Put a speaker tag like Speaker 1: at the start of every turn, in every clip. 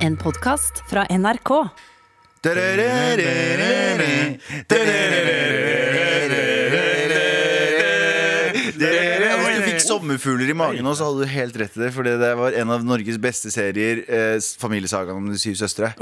Speaker 1: En podkast fra NRK.
Speaker 2: Sommerfugler i magen nå, så hadde du helt rett i det. For det var en av Norges beste serier, eh, familiesagaen om de syv søstre.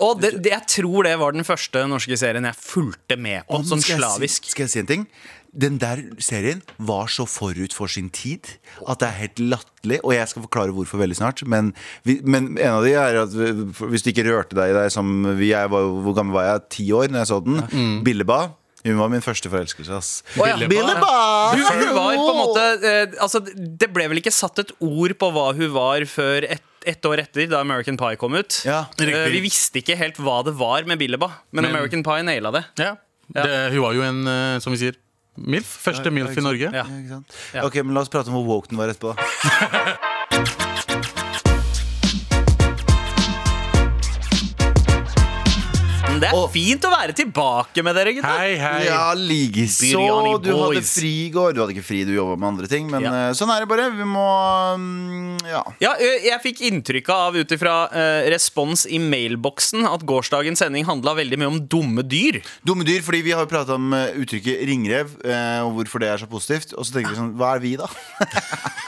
Speaker 3: Og det, det, jeg tror det var den første norske serien jeg fulgte med på,
Speaker 2: Og
Speaker 3: sånn
Speaker 2: skal jeg si-
Speaker 3: slavisk.
Speaker 2: Skal jeg si en ting? Den der serien var så forut for sin tid at det er helt latterlig. Og jeg skal forklare hvorfor veldig snart. Men, vi, men en av de er at vi- hvis du ikke rørte deg i deg som vi, jeg var, Hvor gammel var jeg? Ti år når jeg så den. Billeba. Hun var min første forelskelse. ass.
Speaker 3: oh, ja.
Speaker 2: Billeba!
Speaker 3: Hun, hun var på en måte eh, Altså, det ble vel ikke satt et ord på hva hun var før ett ett år etter, da American Pie kom ut.
Speaker 2: Ja,
Speaker 3: Eh, vi visste ikke helt hva det var med Billeba, men,
Speaker 4: Men-
Speaker 3: American Pie naila det.
Speaker 4: Ja. Det, hun var jo en, eh, som vi sier, MILF. Første
Speaker 2: Ja,
Speaker 4: MILF i. Norge.
Speaker 3: Ja.
Speaker 2: Ja, ikke sant?
Speaker 3: Ja.
Speaker 2: Ok, men La oss prate om hvor woke den var etterpå. da
Speaker 3: Men det er
Speaker 2: Og-
Speaker 3: fint å være tilbake med dere, gutter.
Speaker 4: Hei, hei.
Speaker 2: Ja, likeså.
Speaker 3: Biryani
Speaker 2: Du hadde fri i går. Du hadde ikke fri, du jobba med andre ting. Men
Speaker 3: Ja.
Speaker 2: eh, sånn er det bare. Vi må mm, Ja.
Speaker 3: Ja, jeg fikk inntrykk av ut ifra uh, respons i mailboksen at gårsdagens sending handla veldig mye om dumme dyr.
Speaker 2: Dumme dyr, fordi vi har jo prata om eh, uttrykket ringrev, uh, og hvorfor det er så positivt. Og så tenker vi sånn, hva er vi, da?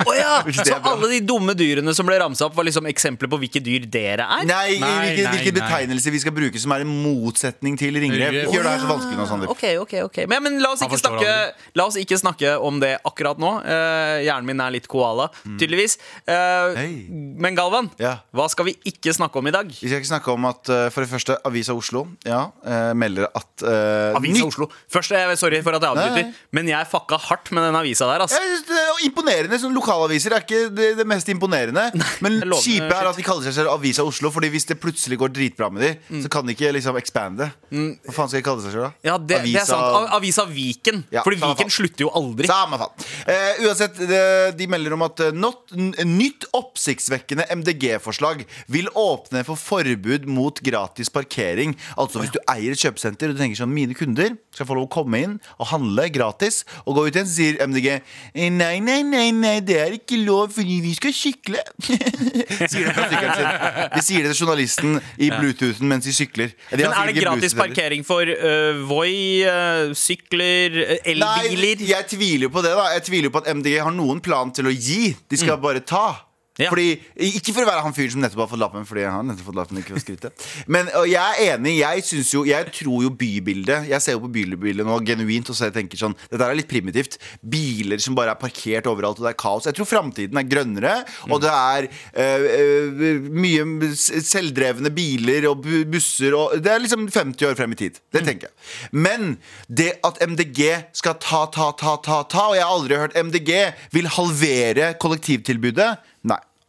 Speaker 3: oh, ja, Så
Speaker 2: er
Speaker 3: alle de dumme dyrene som ble ramsa opp, var liksom eksempler på hvilke dyr dere er?
Speaker 2: Nei,
Speaker 4: Nei,
Speaker 2: hvilke, hvilke betegnelser vi skal bruke som er en motsetning til ringrev. Ikke gjør det her så vanskelig nå, Sander.
Speaker 3: Ok, ok, ok Men, men la, oss ikke snakke, la oss ikke snakke om det akkurat nå. Eh, hjernen min er litt koala, tydeligvis. Eh,
Speaker 2: Hei.
Speaker 3: Men Galvan,
Speaker 2: Ja.
Speaker 3: hva skal vi ikke snakke om i dag?
Speaker 2: Vi skal ikke snakke om at eh, for det første Avisa Oslo ja, eh, melder at uh,
Speaker 3: Avisa Oslo. Først, eh, Sorry for at jeg
Speaker 2: Nei,
Speaker 3: avbryter,
Speaker 2: nei.
Speaker 3: men jeg fucka hardt med den avisa der. Altså.
Speaker 2: Jeg synes det er imponerende. Sånn lokalaviser er ikke det, det mest imponerende. Men
Speaker 3: jeg lover-
Speaker 2: kjipe er at de kaller seg selv Avisa Oslo, Fordi hvis det plutselig går dritbra med de, så kan de ikke liksom expande. Hva faen skal de kalle seg selv, da?
Speaker 3: Mm. Ja, det, det er sant. A- Avisa Viken.
Speaker 2: Ja,
Speaker 3: Fordi
Speaker 2: samme
Speaker 3: Viken
Speaker 2: faen.
Speaker 3: slutter jo aldri.
Speaker 2: Samme faen. Eh, uansett, det, de melder om at eh, not, n- nytt oppsiktsvekkende MDG-forslag vil åpne for forbud mot gratis parkering. Altså hvis du eier et kjøpesenter og du tenker sånn mine kunder skal få lov å komme inn og handle gratis, og gå ut igjen, så sier MDG «Eh, nei, nei, nei, nei, det er ikke lov fordi vi skal sykle. sier de fra sykkelen sin. De sier det til journalisten i bluetoothen mens de sykler. De
Speaker 3: Men er det gratis parkering for uh, Voi, uh, sykler, øh, elbiler?
Speaker 2: Nei, jeg tviler jo på det. da Jeg tviler jo på at MDG har noen plan til å gi. De skal bare ta.
Speaker 3: Mm. Ja.
Speaker 2: Fordi, Ikke for å være han fyren som nettopp har fått lappen, Fordi han har nettopp fått lappen ikke for skryte. Men og jeg er enig. Jeg jo Jeg tror jo bybildet Jeg ser jo på bybildet nå genuint og så jeg tenker sånn Dette er litt primitivt. Biler som bare er parkert overalt, og det er kaos. Jeg tror framtiden er grønnere, og det er øh, øh, mye selvdrevne biler og busser og Det er liksom 50 år frem i tid. Det tenker jeg. Men det at MDG skal ta, ta, ta, ta, ta Og jeg har aldri hørt MDG vil halvere kollektivtilbudet.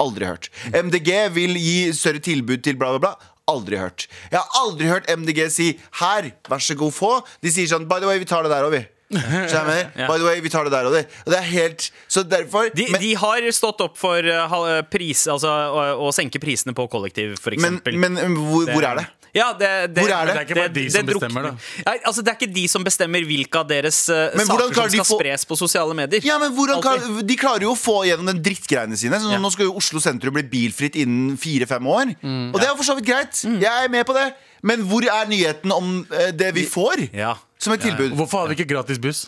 Speaker 2: Aldri hørt. MDG vil gi større tilbud til bla, bla, bla. Aldri hørt. Jeg har aldri hørt MDG si 'her, vær så god, få'. De sier sånn 'by the way, vi tar det der òg, vi'.
Speaker 3: Ja.
Speaker 2: By the way, vi tar det der og det. Og det er helt Så derfor
Speaker 3: De,
Speaker 2: men,
Speaker 3: de har stått opp for uh, pris, altså, å, å senke prisene på kollektiv, for
Speaker 2: men,
Speaker 3: eksempel.
Speaker 2: men hvor, hvor er det?
Speaker 3: Ja, det, det,
Speaker 2: Hvor er det?
Speaker 4: Det er ikke bare de som bestemmer, da.
Speaker 3: Nei, altså, det er ikke de som bestemmer hvilke av deres øh,
Speaker 2: Men hvordan
Speaker 3: saker
Speaker 2: klarer
Speaker 3: som
Speaker 2: de
Speaker 3: skal
Speaker 2: få-
Speaker 3: spres på sosiale medier.
Speaker 2: Ja, men hvordan
Speaker 3: Alltid.
Speaker 2: klar, De klarer jo å få gjennom den drittgreiene sine. Så
Speaker 3: Ja.
Speaker 2: Nå skal jo Oslo sentrum bli bilfritt innen fire-fem år. Og det er jo for så vidt greit. Jeg er med på det. Men hvor er nyheten om eh, det vi får
Speaker 3: Ja.
Speaker 2: som et tilbud?
Speaker 4: Hvorfor har vi ikke gratis buss?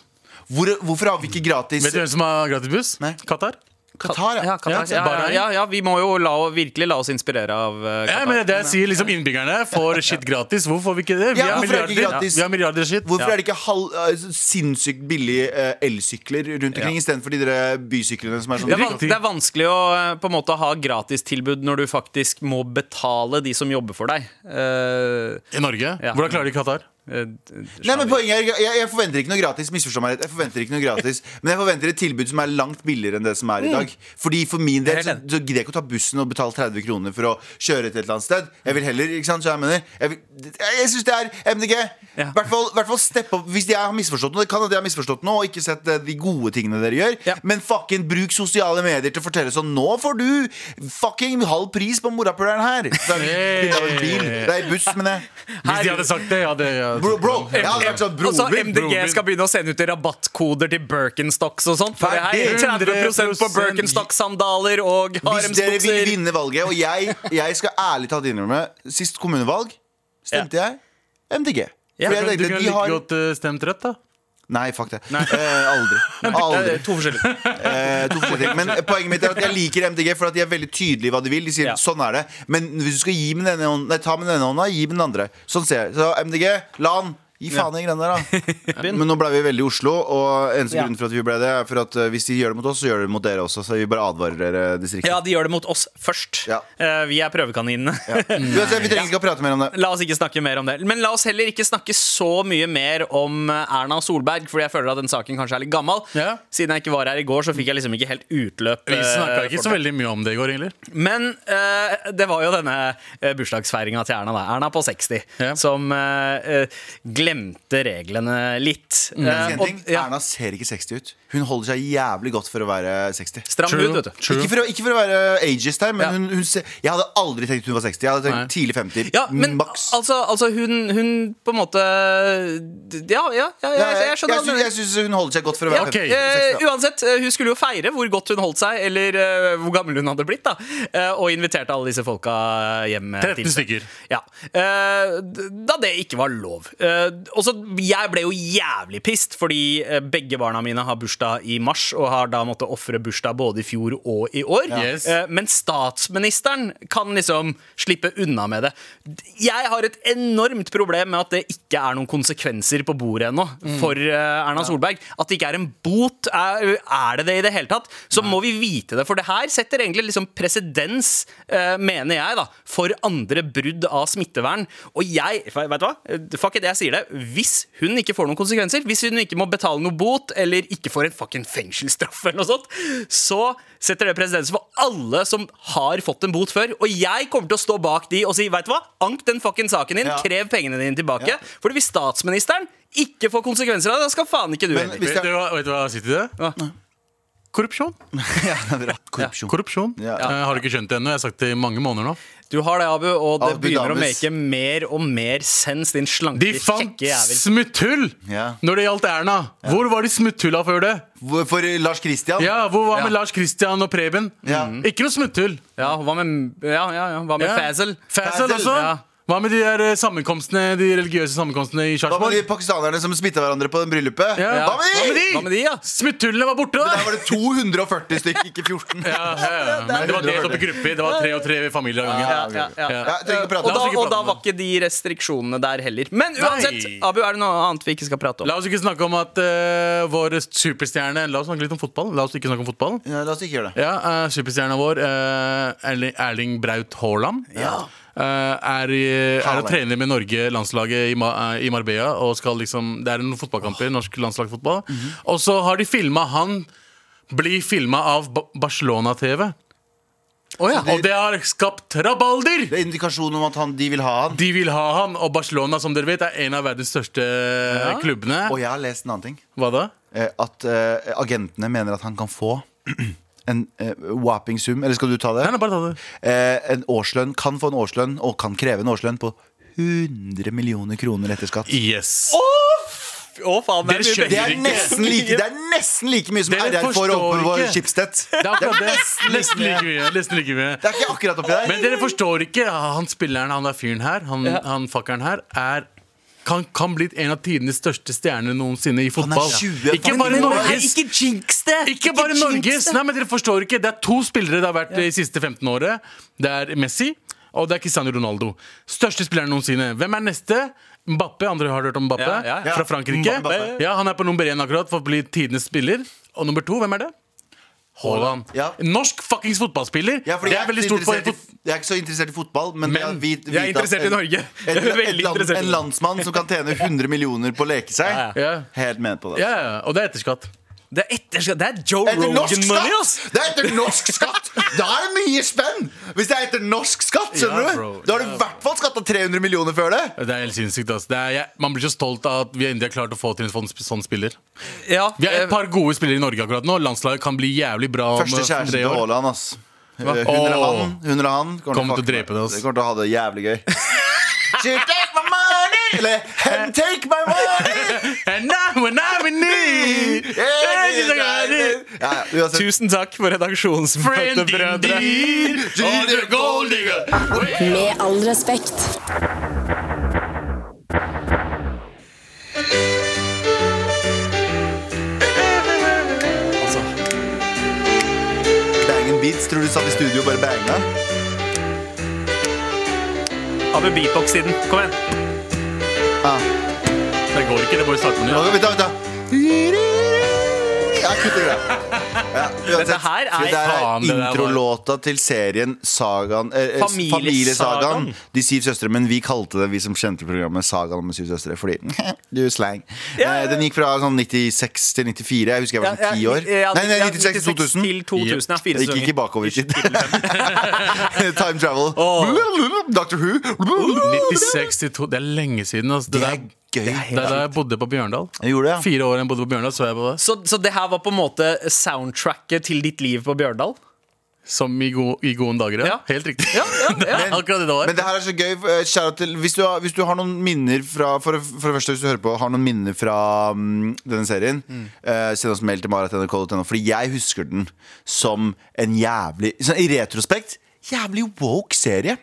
Speaker 2: Hvor, hvorfor har vi ikke gratis
Speaker 4: Vet du hvem som har gratis buss?
Speaker 2: Nei.
Speaker 4: Qatar.
Speaker 2: Qatar?
Speaker 3: Ja,
Speaker 2: Ja.
Speaker 3: Qatar.
Speaker 4: Ja,
Speaker 3: ja, ja, ja, vi må jo la, virkelig la oss inspirere av øh,
Speaker 4: Ja, men det jeg sier liksom Innbyggerne får shit gratis. Hvorfor får vi ikke det? Vi
Speaker 2: Ja,
Speaker 4: har
Speaker 2: er ikke
Speaker 4: milliarder,
Speaker 2: gratis?
Speaker 4: vi har milliarder shit.
Speaker 2: Hvorfor
Speaker 4: Ja.
Speaker 2: er det ikke halv, uh, sinnssykt billige uh, elsykler rundt omkring istedenfor de der bysyklene som er sånn
Speaker 3: Det er, det er vanskelig å på en måte ha gratistilbud når du faktisk må betale de som jobber for deg. Uh,
Speaker 4: I Norge?
Speaker 3: Ja.
Speaker 4: Hvordan klarer de Qatar?
Speaker 2: Nei, men poenget er, jeg, jeg forventer ikke noe gratis Misforstå meg rett, jeg forventer ikke noe gratis Men jeg forventer et tilbud som er langt billigere enn det som er i dag. Fordi for min del så, så gidder jeg ikke å ta bussen og betale 30 kroner For å kjøre til et eller annet sted. Jeg vil heller, ikke sant, så jeg mener Jeg, vil, jeg, syns det er MDG
Speaker 3: Ja.
Speaker 2: hvert fall, hvert opp. Hvis jeg har misforstått noe Det kan at jeg har misforstått noe Og ikke sett eh, de gode tingene dere gjør.
Speaker 3: Ja.
Speaker 2: Men fucking bruk sosiale medier til å fortelle sånn Nå får du fucking halv pris på morapuleren her. Det er, det er en bil. Det er buss, men jeg.
Speaker 4: Hvis de hadde sagt det, ja, det ja,
Speaker 2: Bro, bro, jeg hadde vært sånn min.
Speaker 3: MDG skal begynne å sende ut rabattkoder til Birkenstocks og sånt. For det her 30% på
Speaker 4: 100%.
Speaker 3: Birkenstock-sandaler og
Speaker 2: Hvis dere vil vinne valget, og jeg, jeg skal ærlig talt innrømme Sist kommunevalg stemte jeg MDG.
Speaker 3: Ja,
Speaker 2: For jeg
Speaker 4: Du kunne like
Speaker 2: har
Speaker 4: godt eh, stemt rødt, da.
Speaker 2: Nei, fuck det. Eh, aldri. aldri.
Speaker 3: To forskjellige.
Speaker 2: Eh, to forskjellige. Men poenget mitt er at jeg liker MDG for at de er veldig tydelige i hva de vil. De sier
Speaker 3: Ja.
Speaker 2: sånn er det. Men hvis du skal gi med denne hånda, nei, ta med den ene hånda, gi med den andre. Sånn ser jeg. Så MDG, LAN. Gi faen i greiene der, da. Men nå ble vi veldig i Oslo, og eneste
Speaker 3: Ja.
Speaker 2: grunnen for at vi ble det, er for at eh, hvis de gjør det mot oss, så gjør de det mot dere også. Så vi bare advarer dere, distriktet.
Speaker 3: Ja, de gjør det mot oss først.
Speaker 2: Ja.
Speaker 3: Uh, Vi er prøvekaninene.
Speaker 2: Uansett, vi trenger ikke å prate mer om det.
Speaker 3: La oss ikke snakke mer om det. Men la oss heller ikke snakke så mye mer om Erna Erna Solberg, fordi jeg føler at den saken kanskje er litt gammel.
Speaker 4: Ja.
Speaker 3: Siden jeg ikke var her i går, så fikk jeg liksom ikke helt utløp.
Speaker 4: Vi snakka
Speaker 3: eh,
Speaker 4: ikke så veldig mye om det i går, egentlig.
Speaker 3: Men uh, det var jo denne uh, bursdagsfeiringa til Erna, da. Erna på 60,
Speaker 4: Ja.
Speaker 3: som eh, eh, glemte reglene litt.
Speaker 2: Mm.
Speaker 3: Eh,
Speaker 2: ting?
Speaker 3: og- ja,
Speaker 2: Erna ser ikke 60 ut. Hun holder seg jævlig godt for å være 60.
Speaker 3: Stram ut, vet du.
Speaker 4: True.
Speaker 2: Ikke for, å, ikke for å være ageist her, men
Speaker 3: Ja.
Speaker 2: hun, hun ser, jeg hadde aldri tenkt hun var 60. Jeg hadde tenkt
Speaker 4: Nei.
Speaker 2: tidlig 50.
Speaker 3: Ja, men
Speaker 2: maks.
Speaker 3: altså, altså hun, hun på en måte Ja, ja, ja jeg,
Speaker 2: Ja,
Speaker 3: jeg, jeg skjønner Jeg,
Speaker 2: jeg syns hun holder seg godt for å være
Speaker 4: okay.
Speaker 2: 50.
Speaker 3: Eh,
Speaker 2: 60, da.
Speaker 3: uansett, eh, hun skulle jo feire hvor godt hun holdt seg, eller uh, hvor gammel hun hadde blitt, da. Eh, og inviterte alle disse folka hjem. eh,
Speaker 4: 13 stykker.
Speaker 3: Ja. Eh, da det ikke var lov. Og så Jeg ble jo jævlig pissed, fordi eh, begge barna mine har bursdag i mars, og har da måttet ofre bursdag både i fjor og i år.
Speaker 4: Yes.
Speaker 3: Eh, men statsministeren kan liksom slippe unna med det. Jeg har et enormt problem med at det ikke er noen konsekvenser på bordet ennå for eh, Erna Solberg. At det ikke er en bot. Er, er det det i det hele tatt? Så må vi vite det. For det her setter egentlig liksom presedens, mener jeg, da, for andre brudd av smittevern. Og jeg, vet du hva? Fuck it, jeg sier det. Hvis hun ikke får noen konsekvenser, hvis hun ikke må betale noe bot, eller ikke får en fucking fengselsstraff eller noe sånt, så setter det presedens for alle som har fått en bot før. Og jeg kommer til å stå bak de og si, vet du hva? Ank den fucking saken din,
Speaker 2: Ja.
Speaker 3: krev pengene dine tilbake. For hvis statsministeren ikke får konsekvenser av det, da skal faen ikke du heller.
Speaker 2: Jeg...
Speaker 4: Vet du, hva, vet du hva jeg sier det?
Speaker 3: Hva?
Speaker 4: Korrupsjon.
Speaker 2: ja, det er bra. Korrupsjon.
Speaker 4: Korrupsjon.
Speaker 2: Ja.
Speaker 4: Jeg har ikke skjønt det ennå? Jeg har sagt det i mange måneder nå.
Speaker 3: Du har det, Abu, og det
Speaker 2: Abu
Speaker 3: begynner å make mer og mer sens, din slanke,
Speaker 4: De fant smutthull
Speaker 2: Ja.
Speaker 4: når det gjaldt Erna. Hvor var de smutthulla før det?
Speaker 2: Hvor- For Lars Kristian?
Speaker 4: Ja, Hvor var
Speaker 3: Ja.
Speaker 4: med Lars Kristian og Preben?
Speaker 2: Ja.
Speaker 4: Ikke noe smutthull.
Speaker 3: Ja, hva med, ja, ja, ja, hva med
Speaker 4: Ja.
Speaker 3: Fazel?
Speaker 4: Fazel
Speaker 2: Fazel,
Speaker 4: også.
Speaker 3: Ja.
Speaker 4: Hva med de der eh, sammenkomstene De religiøse sammenkomstene i
Speaker 2: Hva med de pakistanerne som smitta hverandre på den bryllupet?
Speaker 4: Ja.
Speaker 2: Hva med de?
Speaker 4: Hva med de?
Speaker 3: Hva med de, ja?
Speaker 4: Smutthullene var borte, Men
Speaker 2: Der
Speaker 4: da!
Speaker 2: var det 240 stykker, ikke 14.
Speaker 4: Ja, ja, ja. Men det var delt opp i grupper. Det var tre og tre familier av gangen.
Speaker 3: Ja, ja, ja.
Speaker 4: Ja.
Speaker 2: Ja, jeg trenger ikke prate
Speaker 3: Og
Speaker 2: om
Speaker 3: da,
Speaker 2: det.
Speaker 3: og da var ikke de restriksjonene der heller. Men uansett,
Speaker 4: Nei.
Speaker 3: Abu, er det noe annet vi ikke skal prate om?
Speaker 4: La oss ikke snakke om at eh, vår superstjerne La oss snakke litt om fotball. La oss ikke snakke om fotball.
Speaker 2: Ja, la oss ikke gjøre det.
Speaker 4: Ja, uh, Superstjerna vår, eh, Erling, Erling Braut Haaland, eh, er, er å trene med Norge, landslaget i, eh, i Marbella. Og skal liksom, det er noen fotballkamper, norsk landslagsfotball. Og så har de filma han bli filma av Barcelona-TV. Og det har skapt rabalder!
Speaker 2: Det er indikasjon om at han, de vil ha han.
Speaker 4: De vil ha han, og Barcelona som dere vet er en av verdens største klubbene.
Speaker 2: Og jeg har lest en annen ting.
Speaker 4: Hva da?
Speaker 2: Eh, At eh, agentene mener at han kan få en eh, whopping sum. Eller skal du ta det?
Speaker 4: Nei, nei, bare ta det.
Speaker 2: Eh, en årslønn, kan få en årslønn, og kan kreve en årslønn på 100 millioner kroner etter skatt.
Speaker 4: Yes.
Speaker 3: Å, faen, det er mye
Speaker 4: skjønner
Speaker 2: Det er nesten like, det er nesten like mye som
Speaker 4: Dere
Speaker 2: RR får
Speaker 4: forstår
Speaker 2: oppe på
Speaker 4: ikke.
Speaker 2: Schibsted.
Speaker 4: Det er akkurat det.
Speaker 2: nesten
Speaker 4: Nesten like mye. Nesten like mye.
Speaker 2: Det er ikke akkurat oppi der.
Speaker 4: Men dere forstår ikke. Han spilleren, han der fyren her, han,
Speaker 3: Ja.
Speaker 4: han fuckeren her, er kan, kan bli en av tidenes største stjerner noensinne i fotball.
Speaker 2: 20,
Speaker 4: Ikke bare Norges.
Speaker 3: Ikke jinx det!
Speaker 4: Ikke bare Norges! Nei, men dere forstår ikke Det er to spillere det har vært de siste 15 året. Det er Messi og det er Cristiano Ronaldo. Største spilleren noensinne. Hvem er neste? Mbappe. Andre har hørt om Mbappe?
Speaker 3: Ja, ja, ja.
Speaker 4: Fra Frankrike.
Speaker 2: Mbappe.
Speaker 4: Ja, Han er på nummer én akkurat for å bli tidenes spiller. Og nummer to, hvem er det? Haaland.
Speaker 2: Ja.
Speaker 4: Norsk fuckings fotballspiller.
Speaker 2: Ja,
Speaker 4: det er veldig stort for
Speaker 2: jeg er ikke så interessert i fotball, men,
Speaker 4: Men
Speaker 2: jeg, vit,
Speaker 3: jeg er interessert
Speaker 2: en, i
Speaker 3: Norge.
Speaker 2: En,
Speaker 3: en,
Speaker 2: land, en landsmann som kan tjene 100 millioner på å leke seg.
Speaker 3: Ja.
Speaker 2: Helt med på det.
Speaker 4: Ja, ja, og det er etterskatt.
Speaker 3: Det er etterskatt. Det er Joe
Speaker 2: Etter
Speaker 3: Rogan-money, ass!
Speaker 2: Det er etter norsk skatt! Da er det mye spenn! Hvis det er etter norsk skatt, skjønner
Speaker 4: Ja,
Speaker 2: du? Da har du i hvert fall skatta 300 millioner før det.
Speaker 4: Det er helt sinnssykt. ass. Det er, jeg, man blir så stolt av at vi endelig har klart å få til en sånn, sånn spiller.
Speaker 3: Ja,
Speaker 4: Vi har
Speaker 3: eh,
Speaker 4: et par gode spillere i Norge akkurat nå. Landslaget kan bli jævlig bra om
Speaker 2: Første
Speaker 4: om
Speaker 2: kjæresten til
Speaker 4: år.
Speaker 2: Haaland, ass. Hun eller han, hun eller han
Speaker 4: Kommer til å drepe det, ass.
Speaker 2: De kommer til å ha det jævlig gøy. She take my money Eller And take my money!
Speaker 4: And now when I'm in need
Speaker 2: Ja, ja, uansett.
Speaker 3: Tusen takk for redaksjonsmøtet, brødre.
Speaker 1: Med all respekt.
Speaker 3: Altså,
Speaker 2: Bang beats. Tror du satt i studio og bare banga?
Speaker 3: Abu beatbox-siden. Kom igjen.
Speaker 4: Det går ikke, det må i starte med
Speaker 2: Nå,
Speaker 4: nytt.
Speaker 2: Vent, da, vent, da. Ja, det.
Speaker 3: Dette her er-
Speaker 2: Det
Speaker 4: var-
Speaker 2: introlåta til serien Sagaen eh,
Speaker 3: Familiesagaen.
Speaker 2: Familiesagaen. De syv søstre. Men vi kalte det, vi som kjente programmet, Sagaen om de syv søstre. Fordi du er slang. Eh, Den gikk fra sånn 96 til 94. Jeg husker jeg var sånn ti år.
Speaker 3: Ja,
Speaker 2: Nei, nei,
Speaker 3: ja,
Speaker 2: 96 til 2000.
Speaker 3: Til 2000, ja,
Speaker 2: Det gikk ikke bakover i tid. Time travel.
Speaker 3: Oh.
Speaker 2: Doctor Who.
Speaker 4: 96 til 2000, det er lenge siden. Altså. Det,
Speaker 2: Det er gøy.
Speaker 4: det er da jeg bodde på Bjørndal.
Speaker 2: Jeg gjorde det.
Speaker 4: Fire år jeg bodde på Bjørndal, så jeg på det.
Speaker 3: Så, så det her var på en måte soundtracket til ditt liv på Bjørndal?
Speaker 4: Som i, go, i gode dager, ja.
Speaker 3: Ja.
Speaker 4: Helt riktig.
Speaker 3: Ja, ja,
Speaker 4: er akkurat det det var.
Speaker 2: Men det her er så gøy. Kjære til, hvis, du har, hvis du har noen minner fra For, for det første, hvis du hører på har noen minner fra um, denne serien, eh, send oss mail til marat.nrk.no. Fordi jeg husker den som en jævlig sånn, I retrospekt jævlig woke serie.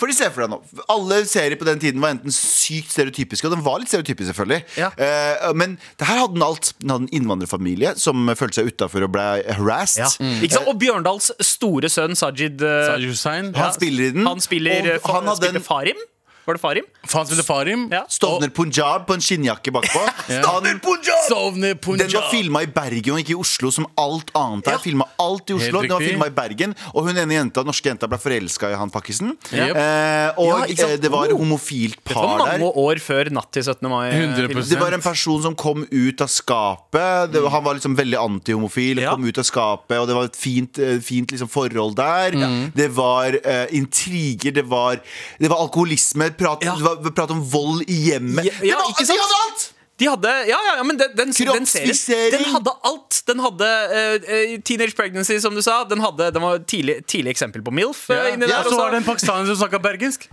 Speaker 2: Fordi ser for deg nå Alle serier på den tiden var enten sykt stereotypiske, og den var litt stereotypisk, selvfølgelig.
Speaker 3: Ja.
Speaker 2: Uh, men det her hadde den alt. Den hadde en innvandrerfamilie som følte seg utafor og ble harassed.
Speaker 3: Ja. Ikke sant? Og Bjørndals store sønn Sajid uh,
Speaker 4: Sajid Hussein.
Speaker 2: Han spiller i den.
Speaker 3: Han spiller,
Speaker 2: og han hadde
Speaker 3: spilte
Speaker 2: en
Speaker 3: Farim? Var det Farim?
Speaker 4: Faen spilte Farim.
Speaker 3: Ja.
Speaker 2: Stovner Punjab på en skinnjakke bakpå.
Speaker 3: Stovner Punjab!
Speaker 4: Sovner
Speaker 2: Den var
Speaker 4: Punjab.
Speaker 2: filma i Bergen og ikke i Oslo, som alt annet er.
Speaker 3: Ja.
Speaker 2: Alt i Oslo, den var filma i Bergen. Og hun ene jenta, norske jenta ble forelska i han pakkisen.
Speaker 4: Yep.
Speaker 2: Eh, og
Speaker 3: Ja,
Speaker 2: eh, det var
Speaker 3: Oh.
Speaker 2: homofilt
Speaker 3: Det var mange år før Natt til 17. mai. eh,
Speaker 4: 100%.
Speaker 2: Det var en person som kom ut av skapet. Det, han var liksom veldig antihomofil.
Speaker 3: Ja.
Speaker 2: Kom ut av skapet Og det var et fint, eh, fint liksom forhold der.
Speaker 3: Mm.
Speaker 2: Det var eh, intriger, det var, det var alkoholisme. Prat,
Speaker 3: Ja.
Speaker 2: Det var prat om vold i hjemmet.
Speaker 3: Ja, ja,
Speaker 2: var, de hadde alt!
Speaker 3: De hadde, ja, ja, ja, men den, den, den serien Den hadde alt. Den hadde eh, Teenage Pregnancy, som du sa. Den, hadde, den var tidlig, tidlig eksempel på MILF. eh,
Speaker 4: Ja.
Speaker 3: der
Speaker 4: så var det en pakistaner som snakka bergensk.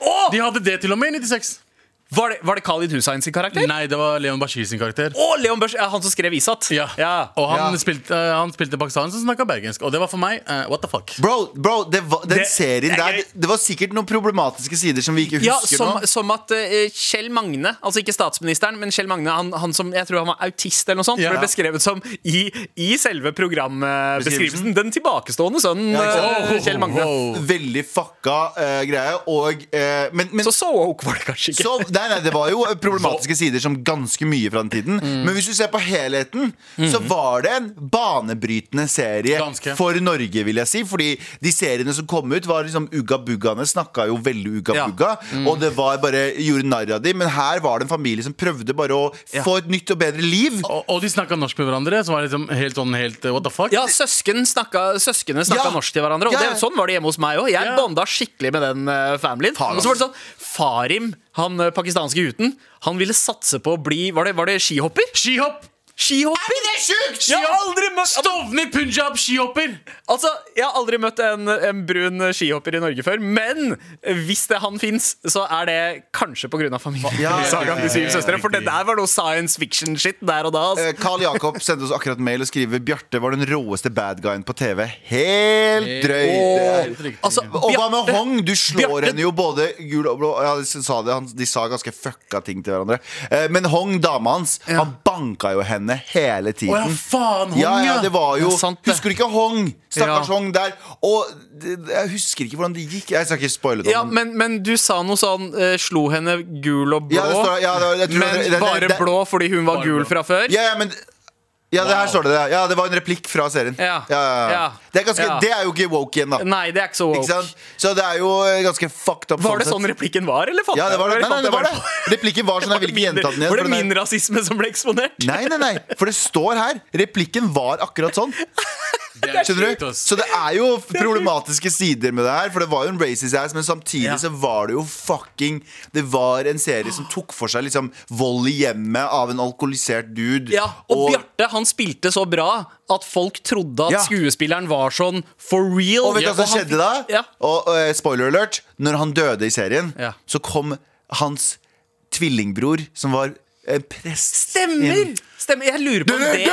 Speaker 3: Oh!
Speaker 4: De hadde det til og med i 96.
Speaker 3: Var, det, var det Khalid Hussein sin karakter?
Speaker 4: Nei, det var Leon Bashir sin karakter.
Speaker 3: Å, Leon Bashir, han som skrev Isat.
Speaker 4: Ja.
Speaker 3: Ja.
Speaker 4: Og han,
Speaker 2: Ja.
Speaker 4: Spilte, uh, han spilte pakistaner som snakka bergensk. Og det var for meg uh, what the fuck.
Speaker 2: Bro, bro det var, den
Speaker 3: Det-
Speaker 2: serien
Speaker 3: er
Speaker 2: der
Speaker 3: det,
Speaker 2: Det var sikkert noen problematiske sider som vi ikke
Speaker 3: Ja,
Speaker 2: husker
Speaker 3: som,
Speaker 2: nå.
Speaker 3: som at uh, Kjell Magne, altså ikke statsministeren, men Kjell Magne, han, han som jeg tror han var autist eller noe sånt,
Speaker 4: Ja.
Speaker 3: ble beskrevet som i, i selve programbeskrivelsen den tilbakestående sønnen
Speaker 2: Ja,
Speaker 3: eh, Kjell Magne.
Speaker 4: Wow.
Speaker 2: Veldig fucka greie. Og, men, men
Speaker 3: Så så woke var det kanskje ikke.
Speaker 2: så, nei, nei, det var jo problematiske sider som ganske mye fra den tiden.
Speaker 3: Mm.
Speaker 2: Men hvis du ser på helheten, så var det en banebrytende serie
Speaker 4: Ganske.
Speaker 2: for Norge, vil jeg si. Fordi de seriene som kom ut, var liksom Ugga Buggaene snakka jo veldig Ugga
Speaker 3: Ja.
Speaker 2: Bugga. Og det var bare gjorde narr av dem. Men her var det en familie som prøvde bare å
Speaker 3: Ja.
Speaker 2: få et nytt og bedre liv.
Speaker 4: Og, og de snakka norsk med hverandre, som var liksom helt sånn helt eh, what the fuck.
Speaker 3: Ja, søsken snakka, Søskene snakka
Speaker 2: Ja.
Speaker 3: norsk til hverandre. Og
Speaker 2: Ja, ja.
Speaker 3: det, sånn var det hjemme hos meg òg. Jeg
Speaker 4: Ja.
Speaker 3: bonda skikkelig med den uh, familien. Og så var det sånn Farim, han eh, pakistanske gutten, han ville satse på å bli Var det, var det skihopper?
Speaker 4: Skihopp!
Speaker 3: Skihopper!
Speaker 2: Det er sjukt!
Speaker 3: Jeg har aldri møtt
Speaker 4: Stovner Punjab skihopper!
Speaker 3: Altså, Jeg har aldri møtt en, en brun skihopper i Norge før, men hvis det han fins, så er det kanskje pga.
Speaker 2: Ja,
Speaker 3: ja, De syv søstre. For det der var noe science fiction-shit der og da. Altså.
Speaker 2: Eh, Carl Jakob sendte oss akkurat mail og skriver Bjarte var den råeste bad guyen på TV. Helt drøyt.
Speaker 4: Helt.
Speaker 3: Altså,
Speaker 2: Og hva med Hong? Du slår
Speaker 3: Bjarte-
Speaker 2: henne jo både gul og blå. Ja, de, sa det, han, de sa ganske fucka ting til hverandre. Eh, men Hong, dama hans, han banka jo henne hele
Speaker 4: Å
Speaker 2: tiden.
Speaker 4: ja, faen, Hong,
Speaker 2: Ja, ja, det var jo
Speaker 3: Ja, sant det.
Speaker 2: Husker du ikke Hong? Stakkars
Speaker 3: Ja.
Speaker 2: Hong der. Og det, jeg husker ikke hvordan det gikk. Jeg skal ikke spoile det.
Speaker 3: Ja, men, men du sa noe sånn uh, Slo henne gul og blå,
Speaker 2: Ja, det står- ja, det-
Speaker 3: men
Speaker 2: det- det-
Speaker 3: bare
Speaker 2: det-
Speaker 3: blå fordi hun var gul
Speaker 4: blå.
Speaker 3: fra før?
Speaker 2: ja, ja, men ja, det her står det. Ja, Det var en replikk fra serien.
Speaker 3: Ja.
Speaker 2: Ja, ja. Det, er ganske, det er jo ikke woke igjen, da.
Speaker 3: Nei, det er ikke så
Speaker 2: Ikke
Speaker 3: woke.
Speaker 2: sant? Så det er jo eh, ganske fucked up.
Speaker 3: Var det sånn replikken var, eller fant
Speaker 2: Ja, det var det.
Speaker 3: eller
Speaker 2: Nei, nei, det var det. Replikken var sånn. Jeg vil ikke gjenta den igjen.
Speaker 3: Var det min rasisme som ble eksponert?
Speaker 2: Nei, nei, nei, for det står her. Replikken var akkurat sånn.
Speaker 4: Er
Speaker 2: Skjønner du? Så det er jo problematiske sider med det her. For det var jo en racist ass, men samtidig så var det jo fucking Det var en serie som tok for seg liksom vold i hjemmet av en alkoholisert dude.
Speaker 3: Ja, og, Bjarte han spilte så bra at folk trodde at
Speaker 2: Ja.
Speaker 3: skuespilleren var sånn for real.
Speaker 2: Og vet du hva som skjedde da?
Speaker 3: Ja.
Speaker 2: Og, og eh, spoiler alert, når han døde i serien,
Speaker 3: Ja.
Speaker 2: så kom hans tvillingbror som var en prest.
Speaker 3: Stemmer! Stemmer, Jeg lurer på om det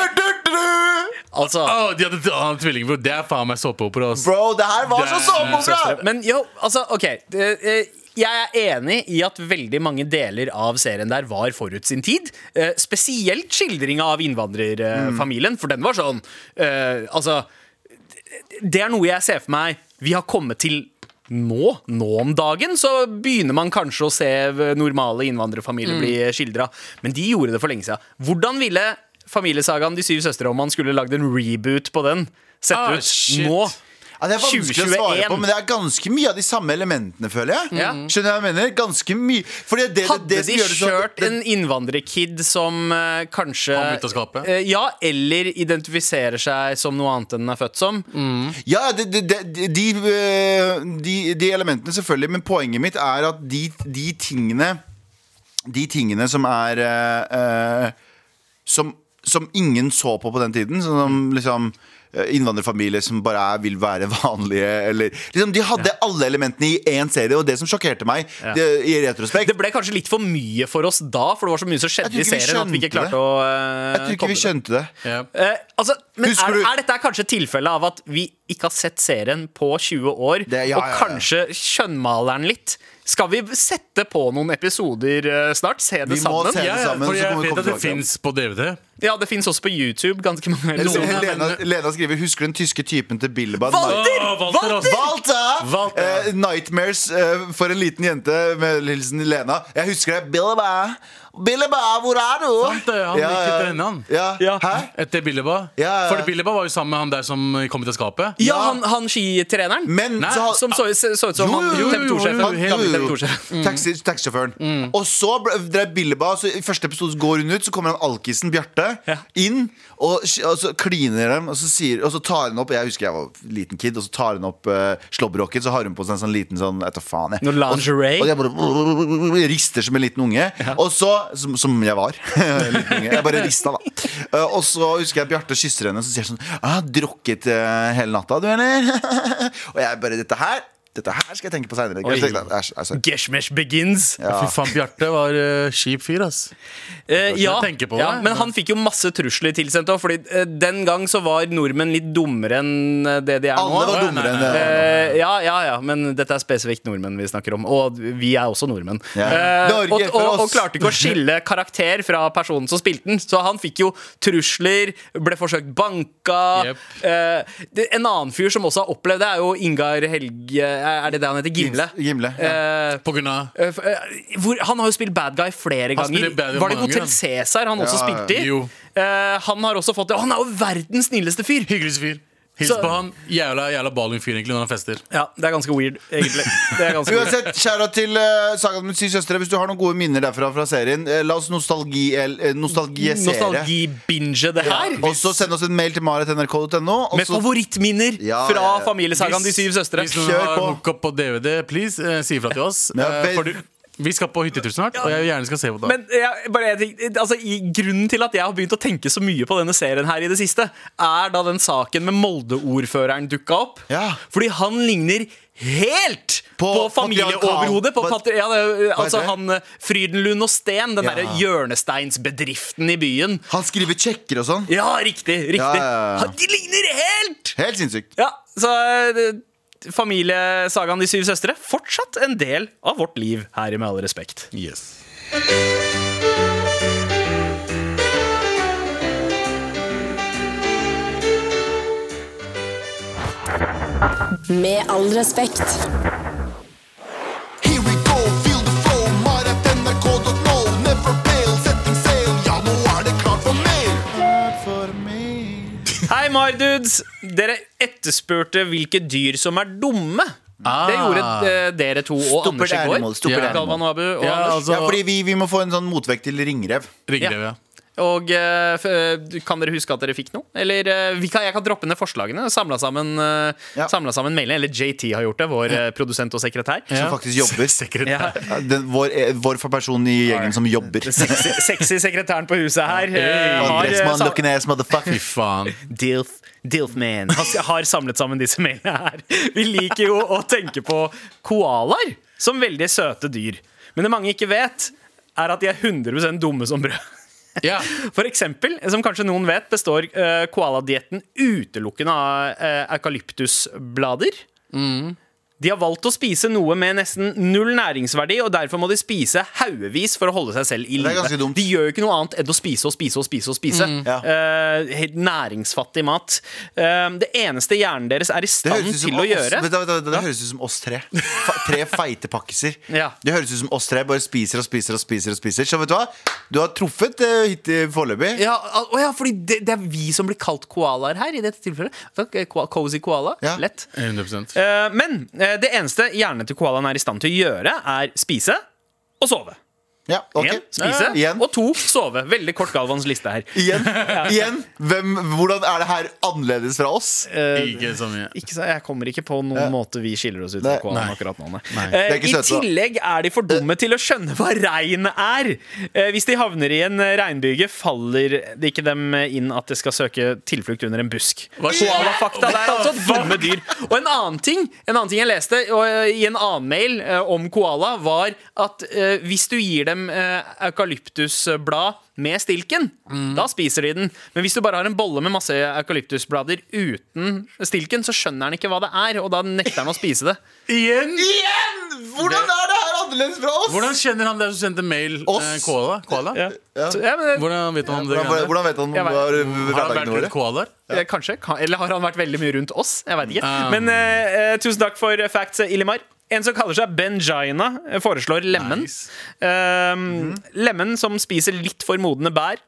Speaker 3: Altså
Speaker 4: oh, de hadde hadde tvillingbror. Det er faen meg såpeopera.
Speaker 2: Bro, det her var så
Speaker 4: er-
Speaker 2: såpeopera!
Speaker 3: Men jo, altså, ok det, eh, Jeg er enig i at veldig mange deler av serien der var forut sin tid. Eh, spesielt skildringa av innvandrerfamilien, for den var sånn eh, Altså Det er noe jeg ser for meg vi har kommet til nå. Nå om dagen så begynner man kanskje å se normale innvandrerfamilier bli skildra. Men de gjorde det for lenge siden. Hvordan ville familiesagaen De syv søstre om man skulle lagd en reboot på den? Sett
Speaker 4: Ah,
Speaker 3: ut
Speaker 4: shit.
Speaker 3: nå?
Speaker 2: Ja, det er vanskelig å svare på, men det er ganske mye av de samme elementene, føler jeg.
Speaker 3: Mm.
Speaker 2: Skjønner du hva jeg mener? Ganske mye. Fordi det, det,
Speaker 3: Hadde
Speaker 2: det som
Speaker 3: de
Speaker 2: gjør det
Speaker 3: kjørt
Speaker 2: det-
Speaker 3: en innvandrerkid som uh, kanskje? Eh, ja, eller identifiserer seg som noe annet enn den er født som.
Speaker 2: Ja, det, det, det, de, øh, de, de elementene selvfølgelig, men poenget mitt er at de, de tingene De tingene som er uh, som, som ingen så på på den tiden, som liksom Innvandrerfamilier som bare er, vil være vanlige eller, liksom, De hadde alle elementene i én serie, og det som sjokkerte meg
Speaker 3: Ja.
Speaker 2: det, i retrospekt
Speaker 3: Det ble kanskje litt for mye for oss da, for det var så mye som skjedde i serien at vi ikke klarte
Speaker 2: det.
Speaker 3: å uh,
Speaker 2: Jeg tror ikke
Speaker 3: komme
Speaker 2: vi skjønte det.
Speaker 4: Ja.
Speaker 3: Uh, altså, men er,
Speaker 2: du-
Speaker 3: er dette kanskje tilfellet av at vi ikke har sett serien på 20 år,
Speaker 2: Det- ja,
Speaker 3: og
Speaker 2: ja, ja.
Speaker 3: kanskje skjønnmaler den litt? Skal vi sette på noen episoder eh, snart? Se det
Speaker 2: Vi må
Speaker 3: sammen?
Speaker 2: se det
Speaker 4: Ja, ja,
Speaker 2: sammen,
Speaker 4: for jeg vet at det fins på DVD.
Speaker 3: Ja, det fins også på YouTube. Ganske mange
Speaker 2: Lena,
Speaker 3: episoder.
Speaker 2: Lena skriver Husker den tyske typen til Billebad?
Speaker 3: Walter!
Speaker 4: Walter! Walter.
Speaker 2: Walter!
Speaker 4: Walter.
Speaker 2: Eh, nightmares eh, for en liten jente med hilsen Lena. Jeg husker det. Billeba, Billeba, hvor er du?
Speaker 4: Sant det, han gikk etter henne, han.
Speaker 2: Ja.
Speaker 3: Ja.
Speaker 2: Hæ?
Speaker 4: Etter Billeba.
Speaker 2: Ja, ja, ja.
Speaker 4: For Billeba var jo sammen med han der som kom ut av skapet.
Speaker 3: Ja, han, han skitreneren.
Speaker 2: Men
Speaker 4: Nei,
Speaker 2: så,
Speaker 3: Som så, så ut som
Speaker 2: Jo,
Speaker 3: han TV 2-sjefen.
Speaker 2: jo, jo,
Speaker 3: Gamle
Speaker 2: jo.
Speaker 3: TV 2-sjefen.
Speaker 2: Taxi, taxisjåføren. Og så drev Billeba så I første episode går hun ut, så kommer han alkisen Bjarte
Speaker 3: Ja.
Speaker 2: inn. Og, og så kliner dem, og så, sier, og så tar hun opp Jeg husker jeg var liten kid, og så tar hun opp uh, slåbroken, så har hun på seg en sånn liten sånn Jeg vet faen, jeg.
Speaker 3: Noe lingerie.
Speaker 2: Og, og jeg bare rister som en liten unge. Og så, som, som jeg var. Jeg bare rista, da. Eh, og så husker jeg Bjarte kysser henne, og så sier sånn har 'Drukket eh, hele natta, du, eller?' og jeg bare Dette her Dette her skal jeg tenke på seinere.
Speaker 3: Oi. Geshmesh begins.
Speaker 4: Fy faen, Bjarte var uh, kjip fyr, ass.
Speaker 3: Eh, ja,
Speaker 4: på
Speaker 3: ja, men han fikk jo masse trusler tilsendt òg, Fordi uh, den gang så var nordmenn litt dummere enn eh, det de er nå.
Speaker 2: Alle var dummere enn det.
Speaker 3: Uh, ja, ja, ja, men dette er spesifikt nordmenn vi snakker om. Og vi er også nordmenn.
Speaker 2: Ja.
Speaker 3: Eh,
Speaker 2: Norge
Speaker 3: og, og, og klarte ikke å skille karakter fra personen som spilte den. Så han fikk jo trusler, ble forsøkt banka.
Speaker 4: Yep.
Speaker 3: Eh, det, en annen fyr som også har opplevd det, er jo Ingar Helge Er det det han heter? Gimle?
Speaker 2: Gimle. Ja.
Speaker 3: Eh,
Speaker 4: På grunn av
Speaker 3: Eh, eh, hvor, han har jo spilt bad guy flere ganger. Var det Hotell Cæsar han også spilte i?
Speaker 4: jo.
Speaker 3: Eh, han har også fått det. Og han er jo verdens snilleste fyr!
Speaker 4: Hyggeligste fyr. Hils på han. Jævla, jævla ballingfyr egentlig når han fester.
Speaker 3: Ja, Det er ganske weird, egentlig. Det er ganske weird.
Speaker 2: Uansett, kjære til uh, Sagaen med syv søstre. Hvis du har noen gode minner derfra fra serien, eh, la oss nostalgi, eh, nostalgisere.
Speaker 3: Nostalgibinge det
Speaker 2: Ja.
Speaker 3: her.
Speaker 2: Og så send oss en mail til marit.nrk.no. og
Speaker 3: Med
Speaker 2: så-
Speaker 3: favorittminner
Speaker 2: Ja,
Speaker 3: fra
Speaker 2: ja, ja.
Speaker 3: familiesagaen De syv søstre.
Speaker 4: Hvis noen
Speaker 2: Kjør
Speaker 4: har
Speaker 2: på.
Speaker 4: hookup på DVD, please, eh, si ifra til oss.
Speaker 2: Ja,
Speaker 4: Eh,
Speaker 2: vel-
Speaker 4: for du, vi skal på hyttetur snart, og jeg vil gjerne skal se på det.
Speaker 3: Men jeg, bare, jeg, altså, grunnen til at jeg har begynt å tenke så mye på denne serien her i det siste, er da den saken med Molde-ordføreren dukka opp.
Speaker 2: Ja.
Speaker 3: Fordi han ligner helt på,
Speaker 2: På
Speaker 3: familieoverhodet. På
Speaker 2: patriarkal-
Speaker 3: ja, det, altså han eh, Frydenlund og Sten, den
Speaker 2: Ja.
Speaker 3: derre hjørnesteinsbedriften i byen.
Speaker 2: Han skriver sjekker og sånn.
Speaker 3: Ja, riktig! riktig
Speaker 2: Ja, ja, ja.
Speaker 3: Han- De ligner helt!
Speaker 2: Helt sinnssykt.
Speaker 3: Ja, så eh, Familiesagaen De syv søstre fortsatt en del av vårt liv her i Med all respekt.
Speaker 4: Yes.
Speaker 1: Med all respekt.
Speaker 3: Hei, Mardudes! Dere etterspurte hvilke dyr som er dumme.
Speaker 4: Ah.
Speaker 3: Det gjorde eh, dere to og Anders i går.
Speaker 2: animal, stupid
Speaker 3: Ja.
Speaker 2: animal.
Speaker 3: Galvan og Abu og
Speaker 4: Ja,
Speaker 3: Anders.
Speaker 4: altså,
Speaker 2: Ja, fordi vi, vi må få en sånn motvekt til ringrev.
Speaker 4: Ringrev, ja.
Speaker 3: Og eh, eh, kan dere huske at dere fikk noe? Eller eh, vi kan, jeg kan droppe ned forslagene. Samla sammen, uh,
Speaker 2: Ja.
Speaker 3: sammen mailene. Eller JT har gjort det, vår ja. produsent og sekretær.
Speaker 2: Som faktisk jobber.
Speaker 4: Sekretær.
Speaker 3: Ja.
Speaker 2: Ja, Den, vår, vår person i gjengen som jobber.
Speaker 3: Sexy, sexy sekretæren på huset her har,
Speaker 2: Andres man
Speaker 3: sam-
Speaker 2: looking ass motherfucker.
Speaker 4: Fy faen.
Speaker 3: Dilf, Dilfman Han har samlet sammen disse mailene her. Vi liker jo å tenke på koalaer som veldig søte dyr. Men det mange ikke vet, er at de er 100% dumme som brød.
Speaker 4: Ja.
Speaker 3: For eksempel, som kanskje noen vet, består uh, koaladietten utelukkende av uh, eukalyptusblader. De har valgt å spise noe med nesten null næringsverdi, og derfor må de spise haugevis for å holde seg selv i live. De gjør jo ikke noe annet enn å spise og spise og spise. og spise
Speaker 2: Ja.
Speaker 3: uh, næringsfattig mat. Uh, det eneste hjernen deres er i stand til å
Speaker 2: oss,
Speaker 3: gjøre
Speaker 2: Det, det, det, det det høres ut som oss tre. Fa tre feite pakkiser.
Speaker 3: Ja.
Speaker 2: Det høres ut som oss tre bare spiser og spiser og spiser. og spiser Så vet du hva? Du har truffet uh, hittil foreløpig.
Speaker 3: Ja, uh, ja, fordi det, det er vi som blir kalt koalaer her i dette tilfellet. Takk, eh, Cozy koala.
Speaker 2: Ja.
Speaker 3: Lett.
Speaker 4: 100
Speaker 3: Eh, men eh, det eneste hjernen til koalaen er i stand til å gjøre, er spise og sove.
Speaker 2: Ja, okay.
Speaker 3: En, spise,
Speaker 2: Ja,
Speaker 3: og to, sove. Veldig kort Galvans liste her.
Speaker 2: Igjen. Igjen. Hvem, hvordan er det her annerledes fra oss?
Speaker 4: Ikke så mye.
Speaker 3: Ikke så, jeg kommer ikke på noen måte vi skiller oss ut fra koalaen akkurat nå. Nei.
Speaker 4: Nei.
Speaker 3: Eh, I tillegg er de for dumme til å skjønne hva regn er. Eh, hvis de havner i en regnbyge, faller det ikke dem inn at de skal søke tilflukt under en busk. Koalafakta er altså dumme dyr. Og en annen ting En annen ting jeg leste og, eh, i en annen mail eh, om koala, var at eh, hvis du gir dem eh, eukalyptusblad med stilken, da spiser de den. Men hvis du bare har en bolle med masse eukalyptusblader uten stilken, så skjønner han ikke hva det er, og da nekter han å spise det.
Speaker 4: Igjen?
Speaker 2: Igjen! Hvordan er det her annerledes fra oss?
Speaker 4: Hvordan kjenner han det som sendte mail?
Speaker 2: Oss.
Speaker 4: Eh, koala? koala?
Speaker 3: Ja. Så, ja, men,
Speaker 4: Hvordan vet han om det?
Speaker 2: Hvordan, hvordan vet han om
Speaker 4: Har han vært
Speaker 2: hverdagene våre?
Speaker 4: koalaer?
Speaker 3: eh, Kanskje. Eller har han vært veldig mye rundt oss? Jeg vet ikke.
Speaker 4: Um.
Speaker 3: Men eh, eh, tusen takk for facts, Illimar. Ilimar. En som kaller seg Benjaina, eh, foreslår lemen.
Speaker 4: Nice.
Speaker 3: Um, Lemen som spiser litt for modne bær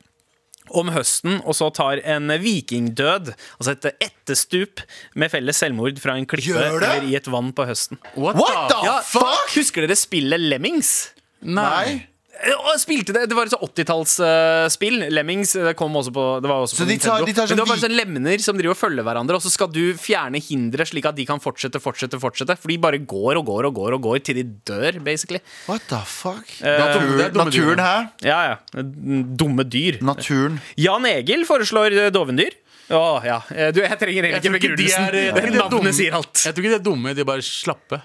Speaker 3: om høsten, og så tar en vikingdød, altså et etterstup med felles selvmord fra en klippe eller i et vann på høsten.
Speaker 4: What,
Speaker 2: What the
Speaker 3: Ja,
Speaker 2: fuck?
Speaker 3: Husker dere spillet Lemmings?
Speaker 2: Nei.
Speaker 3: Eh, og spilte det, det var et sånn 80-tallsspill. Lemmings det kom også på, det var også
Speaker 2: Så
Speaker 3: på
Speaker 2: de tar-
Speaker 3: Nintendo.
Speaker 2: de tar sånn
Speaker 3: Men det var bare
Speaker 2: vi-
Speaker 3: sånn lemner som driver og følger hverandre, og så skal du fjerne hindre slik at de kan fortsette, fortsette, fortsette. For de bare går og går og går og går til de dør, basically.
Speaker 2: What the fuck?
Speaker 4: er
Speaker 2: Naturen,
Speaker 4: dumme dyr,
Speaker 2: naturen her.
Speaker 3: Ja, ja. Dumme dyr.
Speaker 2: Naturen.
Speaker 3: Jan Egil foreslår eh, dovendyr. Å ja. Eh, Du, jeg trenger egentlig ikke
Speaker 4: de
Speaker 3: begrunnelsen.
Speaker 4: er,
Speaker 3: Navnet sier alt.
Speaker 4: Jeg tror ikke de er dumme, de er bare slappe.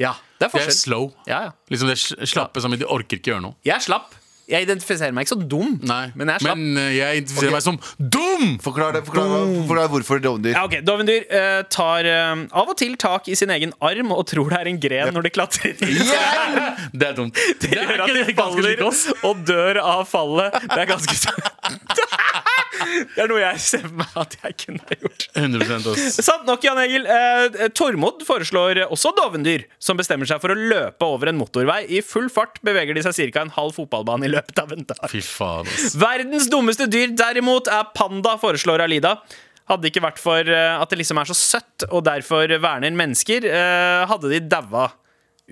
Speaker 3: Ja, det er
Speaker 4: De er slow.
Speaker 3: Ja, ja.
Speaker 4: Liksom det er sl- slappe som i de orker ikke gjøre noe.
Speaker 3: Jeg er slapp. Jeg identifiserer meg ikke så dum,
Speaker 4: Nei,
Speaker 3: men jeg er slapp.
Speaker 4: Men uh, jeg identifiserer
Speaker 2: okay.
Speaker 4: meg som dum!
Speaker 2: Forklar, det, forklar, forklar hvorfor dovendyr.
Speaker 3: Ja, okay. Dovendyr uh, tar uh, av og til tak i sin egen arm og tror det er en gren når de klatrer.
Speaker 2: Yeah!
Speaker 4: Det er dumt.
Speaker 3: Det gjør at de faller og dør av fallet. Det er ganske Det er noe jeg ser for meg at jeg kunne gjort.
Speaker 4: 100% oss.
Speaker 3: Sant nok, Jan Egil. Eh, Tormod foreslår også dovendyr som bestemmer seg for å løpe over en motorvei. I full fart beveger de seg ca. en halv fotballbane i løpet av en dag.
Speaker 4: Fy faen, ass.
Speaker 3: Verdens dummeste dyr derimot er panda, foreslår Alida. Hadde det ikke vært for eh, at det liksom er så søtt og derfor verner mennesker, eh, hadde de daua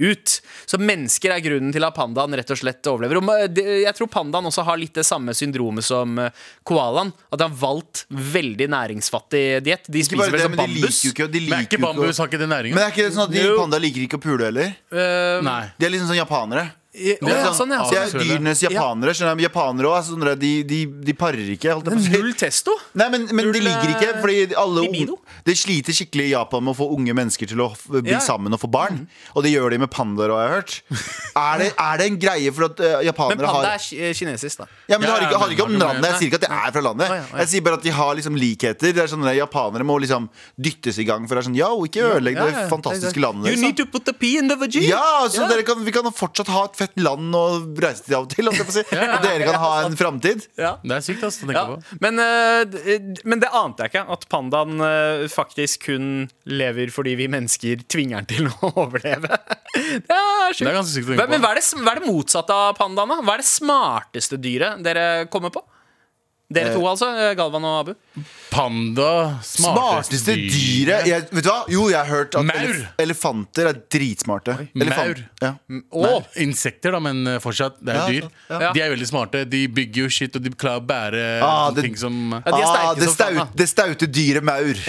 Speaker 3: ut. Så mennesker er grunnen til at pandaen rett og slett overlever. Og jeg tror pandaen også har litt det samme syndromet som eh, koalaen. At de har valgt veldig næringsfattig diett. De spiser vel
Speaker 2: det,
Speaker 3: som
Speaker 2: men de liker
Speaker 3: bambus.
Speaker 2: jo ikke De
Speaker 4: Men er ikke bambus, har ikke det næringen?
Speaker 2: Men er ikke det sånn at de panda liker ikke å pule heller?
Speaker 3: Uh,
Speaker 4: Nei.
Speaker 2: De er liksom sånn japanere.
Speaker 3: i- å,
Speaker 2: De er sånn,
Speaker 3: sånn, ja. så
Speaker 2: dyrenes japanere. Ja. Japanere også, sånn de, de, de parer ikke. Holdt jeg på.
Speaker 3: Null testo.
Speaker 2: Nei, men, men de
Speaker 3: ligger
Speaker 2: liker ikke,
Speaker 3: eh,
Speaker 2: fordi alle
Speaker 3: libido.
Speaker 2: unge, De sliter skikkelig i Japan med å få unge mennesker til å bli
Speaker 3: Ja. Mm.
Speaker 2: sammen og få barn. Og det gjør de med pandaer, har jeg hørt. Er det, er det en greie for at eh,
Speaker 3: Men
Speaker 2: japanere
Speaker 3: panda
Speaker 2: har
Speaker 3: er ki- eh, kinesisk, da.
Speaker 2: ja, men det
Speaker 4: Ja,
Speaker 2: har ikke,
Speaker 4: ja,
Speaker 2: har ikke om
Speaker 4: har du
Speaker 2: landet. Jeg sier ikke at det er fra landet.
Speaker 3: Å, ja, å, ja.
Speaker 2: Jeg sier bare at de har liksom likheter. Det er sånn at Japanere må liksom dyttes i gang. For det er sånn, ja, ikke ødelegg
Speaker 3: Ja,
Speaker 2: det
Speaker 3: ja.
Speaker 2: fantastiske landet.
Speaker 3: You
Speaker 2: liksom.
Speaker 3: need to put the pea in the vagina.
Speaker 2: Ja, så
Speaker 3: Ja.
Speaker 2: Dere kan, Vi kan fortsatt ha et fett land å reise til av og til. Om jeg får si. Og dere kan ha en framtid.
Speaker 3: Ja.
Speaker 4: Det er sykt ass, å tenke
Speaker 3: Ja,
Speaker 4: på.
Speaker 3: men, eh, d- men det ante jeg ikke. At pandaen eh, faktisk kun lever fordi vi mennesker tvinger den til å overleve. Det er sjukt.
Speaker 4: Det er ganske sykt å tenke
Speaker 3: på. men hva, er det, hva er det motsatte av pandaene? Hva er det smarteste dyret dere kommer på? Dere to, altså. eh, Galvan og Abu.
Speaker 4: Panda,
Speaker 2: Smarteste dyret jeg, Vet du hva? Jo, jeg har hørt at
Speaker 4: Maur.
Speaker 2: elef elefanter er dritsmarte.
Speaker 4: Maur.
Speaker 2: Ja.
Speaker 4: Nei, insekter, da, men eh, fortsatt. Det er
Speaker 2: Ja,
Speaker 4: dyr.
Speaker 2: ja.
Speaker 3: Ja.
Speaker 4: De er veldig smarte. De bygger jo shit, og de klarer å bære
Speaker 2: Ah, det-
Speaker 4: ting som
Speaker 3: Ja, de er
Speaker 2: Ah, det, staut, det staute dyret maur.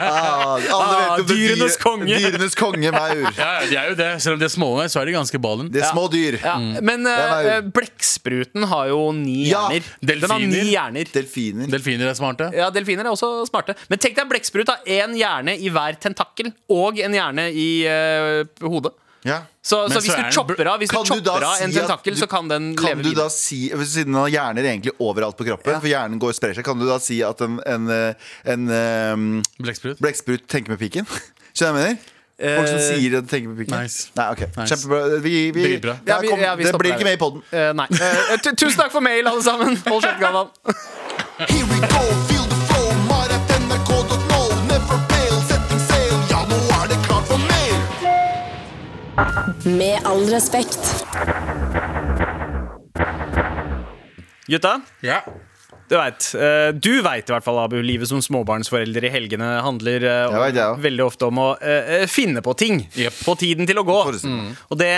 Speaker 2: ah,
Speaker 3: Ah, dyrenes konge.
Speaker 2: Dyrenes konge, maur.
Speaker 4: Ja, ja, de er jo det. Selv om de er små, så er de ganske ballen.
Speaker 2: Det er små dyr.
Speaker 3: Ja. Men eh, blekkspruten har jo ni
Speaker 2: Ja,
Speaker 3: hjerner. Den har ni hjerner.
Speaker 2: Delfiner.
Speaker 4: Delfiner er smarte.
Speaker 3: Ja, Delfiner er også smarte. Men tenk deg blekksprut har én hjerne i hver tentakkel og en hjerne i uh, hodet.
Speaker 2: Ja.
Speaker 3: Så, så hvis du chopper av, hvis du
Speaker 2: Kan du
Speaker 3: chopper av en
Speaker 2: si
Speaker 3: tentakel,
Speaker 2: du-
Speaker 3: så kan den
Speaker 2: Kan
Speaker 3: leve
Speaker 2: du da
Speaker 3: videre.
Speaker 2: si, Siden den har hjerner egentlig overalt på kroppen, for hjernen går og sprer seg, kan du da si at en, en, eh, en, eh,
Speaker 4: Blekksprut?
Speaker 2: blekksprut tenker med piken? Skjønner du hva jeg mener? Folk som sier at de tenker med piken?
Speaker 4: nice.
Speaker 2: Nei, ok,
Speaker 4: Nice.
Speaker 2: Kjempebra. Vi, vi.
Speaker 3: Ja, vi- ja, vi
Speaker 2: det blir ikke med i poden.
Speaker 3: Uh, nei. Uh, tusen takk for mail, alle sammen. Hold kjeft, Galvan.
Speaker 5: Here we go, feel the flow. Marat.nrk.no. Never fail, setting sail. Ja, nå er det klart for mer.
Speaker 1: Med all respekt.
Speaker 3: Gutta,
Speaker 4: Ja.
Speaker 3: Du veit. eh, Du veit i hvert fall, Abu. Livet som småbarnsforelder i helgene handler eh,
Speaker 2: Jeg vet ja.
Speaker 3: veldig ofte om å uh, finne på ting.
Speaker 4: Yep.
Speaker 3: Få tiden til å gå.
Speaker 2: Mm.
Speaker 3: Og det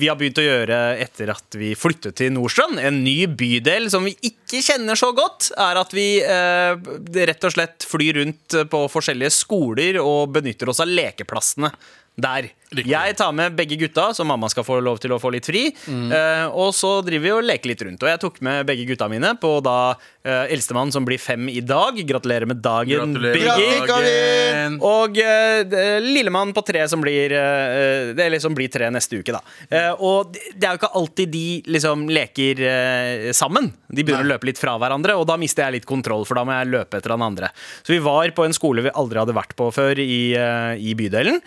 Speaker 3: vi har begynt å gjøre etter at vi flyttet til Nordstrand, en ny bydel som vi ikke kjenner så godt, er at vi uh, rett og slett flyr rundt på forskjellige skoler og benytter oss av lekeplassene der.
Speaker 4: Riktig.
Speaker 3: Jeg tar med begge gutta, så mamma skal få lov til å få litt fri.
Speaker 2: Mm.
Speaker 3: Uh, og så driver vi og leker litt rundt. Og jeg tok med begge gutta mine på da uh, eldstemann som blir fem i dag. Gratulerer med dagen, Biggie.
Speaker 2: Gratulerer.
Speaker 3: Og uh, lillemann på tre som blir uh, Det er liksom blir tre neste uke, da. Eh, og det er jo ikke alltid de liksom leker sammen. De begynner å løpe litt fra hverandre, og da mister jeg litt kontroll, for da må jeg løpe etter den andre. Så vi var på en skole vi aldri hadde vært på før i, i bydelen.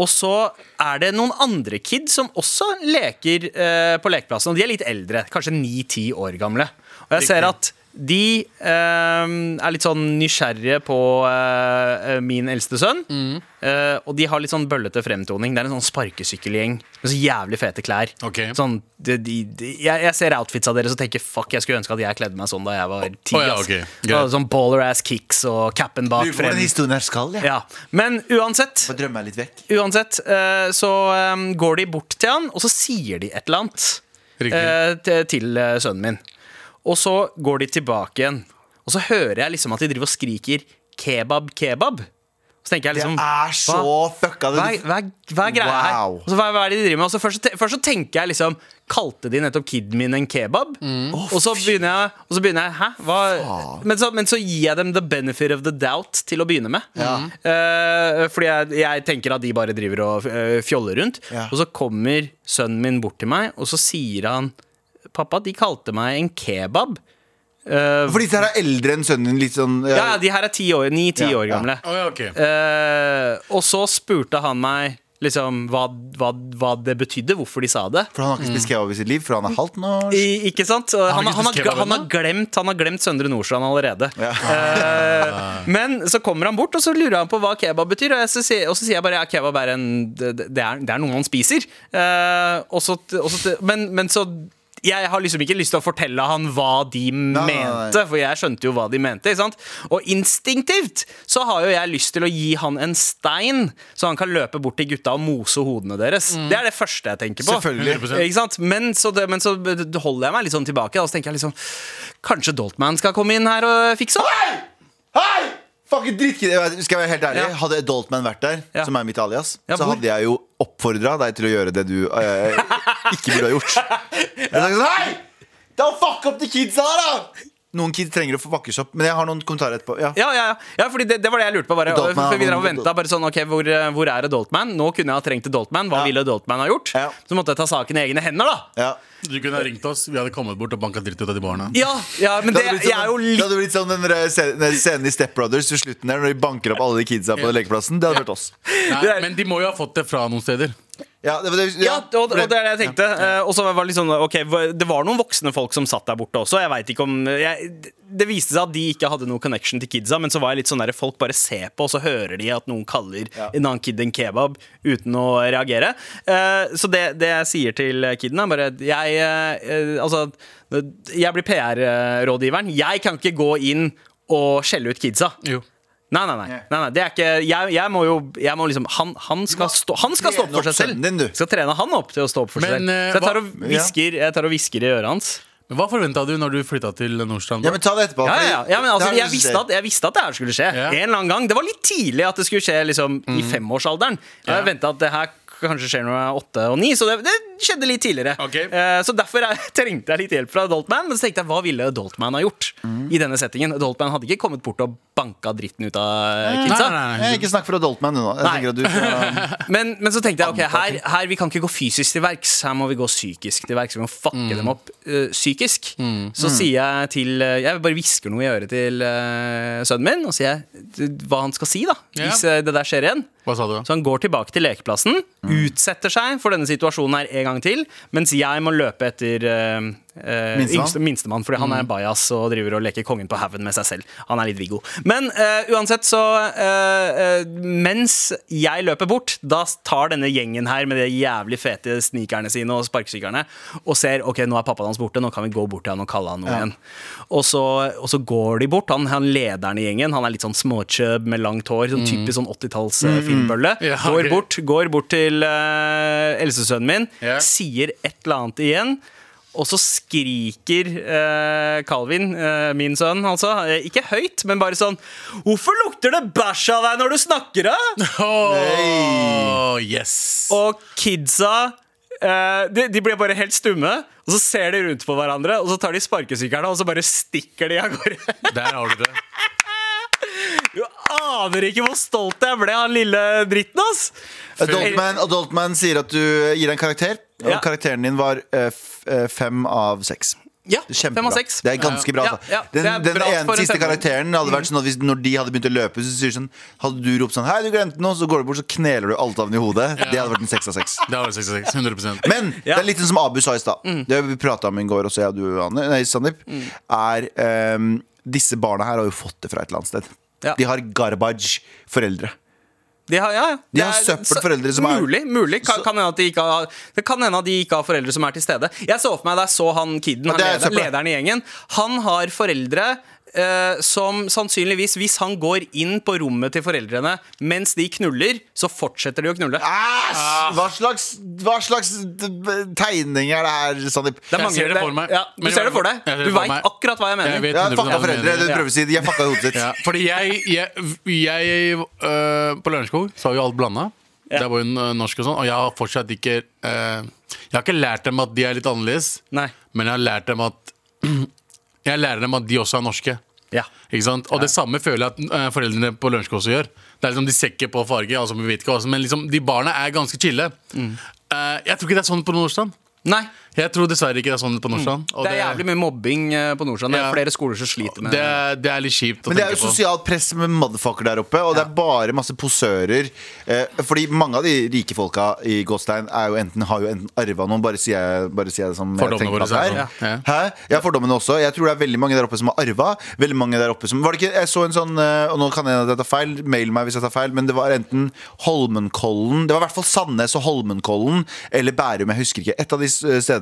Speaker 3: Og så er det noen andre kids som også leker eh, på lekeplassen, og de er litt eldre. Kanskje ni-ti år gamle. Og jeg ser at de eh, er litt sånn nysgjerrige på eh, min eldste sønn. Eh, og de har litt sånn bøllete fremtoning. Det er en sånn sparkesykkelgjeng med så jævlig fete klær.
Speaker 4: Okay.
Speaker 3: Sånn, de, de, de, jeg, jeg ser outfitsa deres og tenker fuck, jeg skulle ønske at jeg kledde meg sånn da jeg var ti.
Speaker 4: Å ja,
Speaker 3: ass.
Speaker 4: ok, greit.
Speaker 3: Så, sånn baller ass kicks og capen bak frem.
Speaker 2: den historien her skal, ja.
Speaker 3: Ja. Men uansett
Speaker 2: Bare litt vekk.
Speaker 3: Uansett, eh, så eh, går de bort til han, og så sier de et eller annet eh, til, til eh, sønnen min. Og så går de tilbake igjen. Og så hører jeg liksom at de driver og skriker 'kebab, kebab'. Så tenker jeg
Speaker 2: Det
Speaker 3: liksom
Speaker 2: er så
Speaker 3: hva-
Speaker 2: fucka.
Speaker 3: hva, hva, hva er greia her?
Speaker 2: Wow.
Speaker 3: Og så hva, hva er det de driver med? Og så først, så først så tenker jeg liksom Kalte de nettopp kiden min en kebab? og, så begynner jeg, og så begynner jeg Hæ? Hva? Men, så, men så gir jeg dem the benefit of the doubt til å begynne med. Eh, fordi jeg, jeg tenker at de bare driver og uh, fjoller rundt.
Speaker 2: Ja.
Speaker 3: Og så kommer sønnen min bort til meg, og så sier han Pappa, de kalte meg en kebab. Uh,
Speaker 2: For disse her er eldre enn sønnen din. Litt sånn ja.
Speaker 3: ja, de her er ti år, ni-ti
Speaker 2: Ja,
Speaker 3: år
Speaker 2: ja.
Speaker 3: gamle.
Speaker 4: Ja, okay.
Speaker 3: uh, og så spurte han meg liksom hva, hva, hva det betydde, hvorfor de sa det.
Speaker 2: For han har ikke spist kebab i sitt liv, for han er halvt norsk.
Speaker 3: I, ikke sant? Han,
Speaker 4: Han,
Speaker 3: han, har, han, har glemt, han har glemt Søndre Nordstrand allerede.
Speaker 2: Ja.
Speaker 3: Uh, men så kommer han bort, og så lurer han på hva kebab betyr. Og, jeg, så sier- og så sier jeg bare ja, kebab er en Det, det, er, det er noe man spiser. Uh, og så, og så, men, men så jeg har liksom ikke lyst til å fortelle han hva de
Speaker 2: nei, nei.
Speaker 3: mente, for jeg skjønte jo hva de mente. ikke sant? Og instinktivt så har jo jeg lyst til å gi han en stein, så han kan løpe bort til gutta og mose hodene deres. Det er det første jeg tenker på.
Speaker 2: Selvfølgelig.
Speaker 3: Ikke sant? Men, så det, men så holder jeg meg litt sånn tilbake. Da, så tenker jeg liksom Kanskje Doltman skal komme inn her og fikse opp?
Speaker 2: Hei! Fucking drittkid. Skal jeg være helt ærlig?
Speaker 3: Ja.
Speaker 2: Hadde Adultman vært der,
Speaker 3: Ja.
Speaker 2: som er mitt alias,
Speaker 3: Ja,
Speaker 2: så hadde jeg jo oppfordra deg til å gjøre det du eh, ikke burde ha gjort. Jeg hadde nei! Da fuck opp de kidsa der, da! Noen kids trenger å få bakkes opp, men jeg har noen kommentarer etterpå. Ja.
Speaker 3: Ja, ja, ja. ja fordi det, det var det jeg lurte på. Bare, for vi drev og ventet, bare sånn, ok, hvor, hvor er Adultman? Nå kunne jeg ha trengt Adultman. Hva
Speaker 2: Ja.
Speaker 3: ville Adultman ha gjort?
Speaker 2: Ja.
Speaker 3: Så måtte jeg ta saken i egne hender, da.
Speaker 2: Ja.
Speaker 4: Du kunne ha ringt oss, vi hadde kommet bort og banka dritt ut av de barna.
Speaker 3: Ja, ja men
Speaker 2: Det
Speaker 3: det,
Speaker 2: sånn,
Speaker 3: jeg er jo
Speaker 2: litt det hadde blitt sånn den den scenen i Step Brothers til slutten der, når de banker opp alle de kidsa på lekeplassen. Det hadde vært oss.
Speaker 4: Nei, men de må jo ha fått det fra noen steder.
Speaker 2: Ja, det, det,
Speaker 3: ja, og, og det er det jeg tenkte.
Speaker 2: Ja.
Speaker 3: Eh, Og så var det sånn, ok, Det var noen voksne folk som satt der borte også. Jeg vet ikke om jeg, Det viste seg at de ikke hadde noen connection til kidsa, men så var jeg litt sånn der folk bare ser på, og så hører de at noen kaller
Speaker 2: Ja.
Speaker 3: en annen kid en kebab uten å reagere. Uh, Så det, det jeg sier til kiden, er bare Jeg, uh, altså, jeg blir PR-rådgiveren. Jeg kan ikke gå inn og skjelle ut kidsa.
Speaker 4: Jo.
Speaker 3: Nei, nei, nei. nei, nei det er ikke Jeg, jeg må jo jeg må liksom, han, han, skal stå, han skal stå opp for seg selv.
Speaker 2: din.
Speaker 3: Skal trene han opp til å stå opp for seg selv.
Speaker 4: eh,
Speaker 3: Så og hvisker, jeg tar og hvisker i øret hans.
Speaker 4: Men Hva forventa du når du flytta til Nordstrand?
Speaker 2: Ja, men ta det etterpå.
Speaker 3: Ja, ja, ja, men altså, jeg, visste at, jeg visste at det her skulle skje.
Speaker 4: Ja.
Speaker 3: En eller annen gang Det var litt tidlig at det skulle skje liksom, i
Speaker 2: Mhm.
Speaker 3: femårsalderen. Jeg
Speaker 4: Ja.
Speaker 3: venta at det her kanskje skjer når jeg er åtte og ni, så det, det skjedde litt tidligere.
Speaker 4: Okay.
Speaker 3: Eh, så derfor er, trengte jeg litt hjelp fra Adultman. Men så tenkte jeg, hva ville Adultman ha gjort
Speaker 2: mm.
Speaker 3: i denne settingen? Adultman hadde ikke kommet bort og banka dritten ut av kidsa.
Speaker 4: Nei,
Speaker 3: kidsa.
Speaker 4: nei, nei.
Speaker 2: Eh, Ikke snakk for adultman nå. Jeg tenker at du skal
Speaker 3: Men, men så tenkte jeg ok, her, her vi kan ikke gå fysisk til verks. Her må vi gå psykisk til verks. Vi må fucke dem opp uh, psykisk. Så sier jeg til eh, Jeg bare hvisker noe i øret til eh, sønnen min og sier jeg, hva han skal si da hvis eh, det der skjer igjen.
Speaker 4: Hva sa du?
Speaker 3: Så han går tilbake til lekeplassen, utsetter seg for denne situasjonen her en gang til, mens jeg må løpe etter eh,
Speaker 2: Minstemann?
Speaker 3: minstemann, fordi han er bajas og driver og leker kongen på haugen med seg selv. Han er litt Viggo. Men uh, uansett, så uh, Mens jeg løper bort, da tar denne gjengen her med de jævlig fete snikerne sine og sparkesykkerne og ser ok, nå er pappaen hans borte, nå kan vi gå bort til han og kalle han noe igjen. Og så, og så går de bort. Han, han lederen i gjengen, han er litt sånn småchub med langt hår, sånn typisk sånn 80-talls mm. filmbølle.
Speaker 4: Ja,
Speaker 3: går, bort, går bort til uh, eldstesønnen min,
Speaker 4: yeah.
Speaker 3: sier et eller annet igjen. Og så skriker eh, Calvin, eh, min sønn, altså, eh, ikke høyt, men bare sånn Hvorfor lukter det bæsj av deg når du snakker, da?
Speaker 4: Oh, yes.
Speaker 3: Og kidsa eh, de, de blir bare helt stumme, og så ser de rundt på hverandre, og så tar de sparkesykkelen og så bare stikker de av gårde.
Speaker 4: Der har du det.
Speaker 3: Aner ikke hvor stolt jeg ble av den lille dritten, ass!
Speaker 2: Adultman, Adultman sier at du gir deg en karakter, og
Speaker 3: Ja.
Speaker 2: karakteren din var eh, f eh, fem av seks.
Speaker 3: Ja, fem av seks.
Speaker 2: Det er ganske bra.
Speaker 3: Ja,
Speaker 2: altså.
Speaker 3: ja,
Speaker 2: den
Speaker 3: er
Speaker 2: den
Speaker 3: bra
Speaker 2: ene
Speaker 3: for en
Speaker 2: siste karakteren hadde vært sånn at hvis, Når de hadde begynt å løpe, så sier de sånn Hadde du ropt sånn Hei, du glemte noe, så går du bort, så kneler du alt av den i hodet. Det hadde vært en seks av seks.
Speaker 4: Det har 66. 100
Speaker 2: Men det er litt sånn som Abu sa i stad. Det vi prata om i går også, jeg og du, Anne, nei, Sandeep, er ehm, Disse barna her har jo fått det fra et eller annet sted.
Speaker 3: Ja.
Speaker 2: De har garbage foreldre.
Speaker 3: De har, ja, ja.
Speaker 2: De har søppelforeldre som er-
Speaker 3: Mulig. mulig kan, kan hende har, Det kan hende at de ikke har foreldre som er til stede. Jeg så for meg da jeg så han kiden, han
Speaker 2: det er
Speaker 3: lederen, i gjengen. Han har foreldre som sannsynligvis, hvis han går inn på rommet til foreldrene mens de knuller, så fortsetter de å knulle.
Speaker 2: Æsj! Hva slags, hva slags tegning er det her, Sandeep?
Speaker 3: Det er
Speaker 4: Jeg
Speaker 3: mange-
Speaker 4: ser det for meg.
Speaker 3: Ja, du ser det for deg.
Speaker 4: jeg
Speaker 3: Du veit akkurat hva jeg mener.
Speaker 4: Jeg vet
Speaker 2: Ja,
Speaker 4: 100%
Speaker 2: fucka foreldre. Du prøver å si. De er fucka hodet sitt.
Speaker 4: Ja, fordi jeg, jeg, jeg øh, På Lørenskog så har jo alt blanda. Det var jo norsk og sånn, og jeg har fortsatt ikke øh, Jeg har ikke lært dem at de er litt annerledes,
Speaker 3: Nei.
Speaker 4: men jeg har lært dem at Jeg lærer dem at de også er norske.
Speaker 3: Ja.
Speaker 4: Ikke sant? Og det samme føler jeg at øh, foreldrene på Lørenskog også gjør. Det er liksom De ser ikke på farge, altså vi vet ikke hva men liksom, de barna er ganske chille. Eh, jeg tror ikke det er sånn på Nordstrand.
Speaker 3: Nei.
Speaker 4: Jeg tror dessverre ikke det er sånn på Nordstrand. og
Speaker 3: Det er jævlig mye mobbing eh, på Nordstrand. Det er flere skoler som sliter med
Speaker 4: det, er- det er litt kjipt å
Speaker 2: Men det er
Speaker 4: tenke
Speaker 2: jo
Speaker 4: på.
Speaker 2: sosialt press med motherfucker der oppe, og det er bare masse posører. Eh, fordi mange av de rike folka i Gåstein er jo enten, har jo enten arva noen, bare sier jeg, bare sier jeg det som jeg tenker
Speaker 4: våre
Speaker 2: at det er.
Speaker 4: sånn.
Speaker 2: Hæ? Ja, fordommene også. Jeg tror det er veldig mange der oppe som har arva. Veldig mange der oppe som Var det ikke Jeg så en sånn eh, Og nå kan jeg ta feil, mail meg hvis jeg tar feil, men det var enten Holmenkollen Det var i hvert fall Sandnes og Holmenkollen eller Bærum, jeg husker ikke. Et av de s- stedene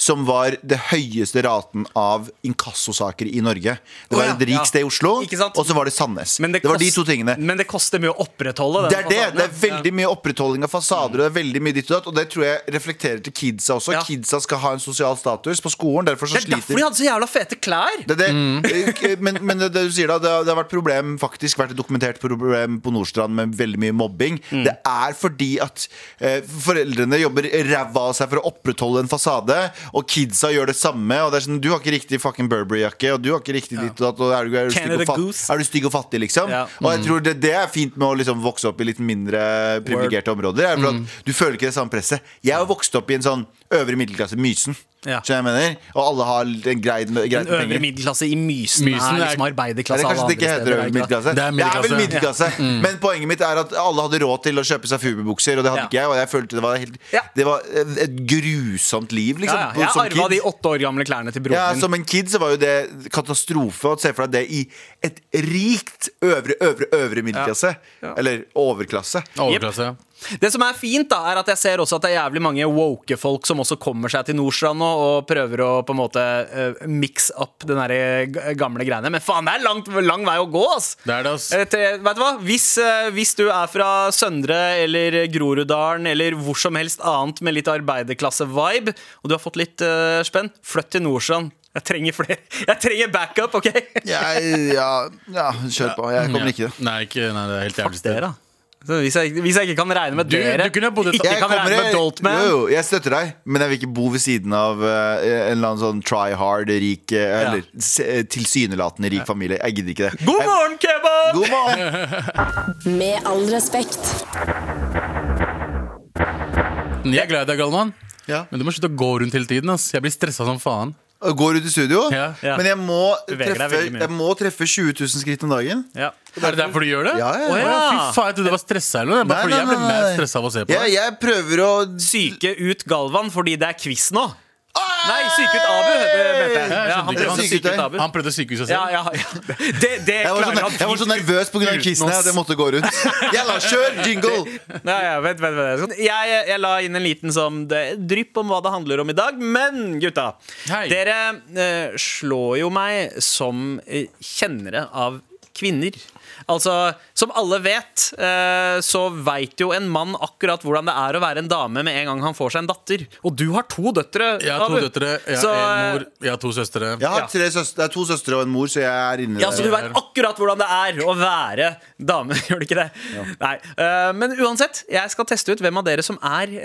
Speaker 2: som var det høyeste raten av inkassosaker i Norge. Det var et rikt sted i Oslo, og så var det Sandnes.
Speaker 3: Men
Speaker 2: Det, var de to tingene.
Speaker 3: Men det koster mye å opprettholde
Speaker 2: Det er det. Det er veldig mye opprettholding av fasader, og det er veldig mye ditt og datt. Og det tror jeg reflekterer til kidsa også. Kidsa skal ha en sosial status på skolen. Derfor så
Speaker 3: Det er derfor de hadde så jævla fete klær!
Speaker 2: det, det, mm. men, men det, det du sier da, det har, det har vært problem Faktisk vært et dokumentert problem på Nordstrand med veldig mye mobbing. Det er fordi at eh, foreldrene jobber ræva av seg for å opprettholde en fasade, og kidsa gjør det samme. Og det er sånn, Du har ikke riktig fucking Burberry-jakke, og du har ikke riktig ditt og datt. Og er, du, er, du fatt, er du stygg og fattig, liksom?
Speaker 3: Ja.
Speaker 2: Og jeg tror det, det er fint med å liksom vokse opp i litt mindre privilegerte områder. Er for at Du føler ikke det samme presset. Jeg har vokst opp i en sånn øvre middelklasse, Mysen.
Speaker 3: Ja.
Speaker 2: Jeg mener? Og alle har en greit med, greit
Speaker 3: Den
Speaker 2: med
Speaker 3: øvre middelklasse i Mysen,
Speaker 4: Mysen
Speaker 3: er
Speaker 4: er-
Speaker 3: liksom arbeiderklasse.
Speaker 2: det kanskje det ikke heter
Speaker 3: øvre
Speaker 2: øvre
Speaker 3: Det er,
Speaker 2: middelklasse.
Speaker 4: Det er
Speaker 2: vel
Speaker 4: middelklasse.
Speaker 2: middelklasse. Men poenget mitt er at alle hadde råd til å kjøpe seg Fubu-bukser, og det hadde
Speaker 3: Ja.
Speaker 2: ikke jeg. Og jeg følte det var, helt,
Speaker 3: Ja.
Speaker 2: det var et grusomt liv, liksom.
Speaker 3: Ja, ja. Jeg arva de åtte år gamle klærne til broren
Speaker 2: Ja,
Speaker 3: min.
Speaker 2: Som en kid så var jo det katastrofe å se for deg det i et rikt øvre, øvre, øvre middelklasse. Eller overklasse.
Speaker 4: Overklasse, ja.
Speaker 3: Det som er fint, da, er at jeg ser også at det er jævlig mange woke folk som også kommer seg til Nordstrand nå og prøver å på en måte uh, mix up den der gamle greiene. Men faen, det er langt, lang vei å gå, ass!
Speaker 4: Det er det, ass.
Speaker 3: Eh, til- vet du hva? Hvis, uh, hvis du er fra Søndre eller Groruddalen eller hvor som helst annet med litt arbeiderklasse-vibe, og du har fått litt eh, spenn, flytt til Nordstrand. Jeg trenger flere. Jeg trenger backup, OK?
Speaker 2: Jeg, ja, ja, kjør på. Jeg kommer ikke.
Speaker 4: Nei, ikke, nei, det er helt jævlig
Speaker 3: Fuck dere, da. Hvis, jeg, hvis jeg ikke kan regne med
Speaker 4: Du-
Speaker 3: dere,
Speaker 4: du kunne bodd et-
Speaker 3: ikke
Speaker 2: Jeg,
Speaker 3: kan regne med Doltman
Speaker 2: jo, jo, jeg støtter deg, men jeg vil ikke bo ved siden av uh, en eller annen sånn try hard, rik eh, Eller eh, tilsynelatende rik familie. Jeg gidder ikke det.
Speaker 3: God morgen, kebab!
Speaker 2: God morgen!
Speaker 1: Med all respekt.
Speaker 4: Jeg er glad i deg, Galvan.
Speaker 2: Ja.
Speaker 4: Men du må slutte å gå rundt hele tiden. Ass. Jeg blir stressa som faen.
Speaker 2: Går ut i studio?
Speaker 4: Ja.
Speaker 3: Ja.
Speaker 2: Men jeg må, treffe, jeg må treffe 20 000 skritt om dagen.
Speaker 3: Ja.
Speaker 4: Er det derfor du gjør det?
Speaker 2: Ja, ja, ja.
Speaker 4: Oh, ja. Fy faen, jeg trodde du var stressa. Eller noe. Bare fordi jeg ble mer stressa av å se på deg.
Speaker 2: jeg prøver å
Speaker 3: Syke ut Galvan fordi det er quiz nå. Nei, syke ut Abu. det.
Speaker 4: Ja,
Speaker 3: han prøvde ut Abu.
Speaker 4: Han prøvde å sykehuse seg
Speaker 3: Ja,
Speaker 4: selv.
Speaker 3: ja, ja. Det, det
Speaker 2: Jeg var, så, jeg var så nervøs pga. quizen at jeg måtte gå rundt. Jalla, kjør jingle!
Speaker 3: Nei, ja, vent, vent, vent. Jeg, jeg la inn en liten sånn drypp om hva det handler om i dag. Men gutta,
Speaker 4: Hei.
Speaker 3: dere uh, slår jo meg som eh, kjennere av kvinner. Altså, Som alle vet, eh, så veit jo en mann akkurat hvordan det er å være en dame med en gang han får seg en datter. Og du har to døtre.
Speaker 4: Jeg har to døtre, jeg har en
Speaker 3: eh,
Speaker 4: mor, jeg har to søstre.
Speaker 2: Jeg har tre søstre, det er to søstre og en mor, så jeg er inne
Speaker 3: Ja, så du
Speaker 2: der.
Speaker 3: veit akkurat hvordan det er å være dame, gjør du ikke det? Nei. eh, men uansett, jeg skal teste ut hvem av dere som er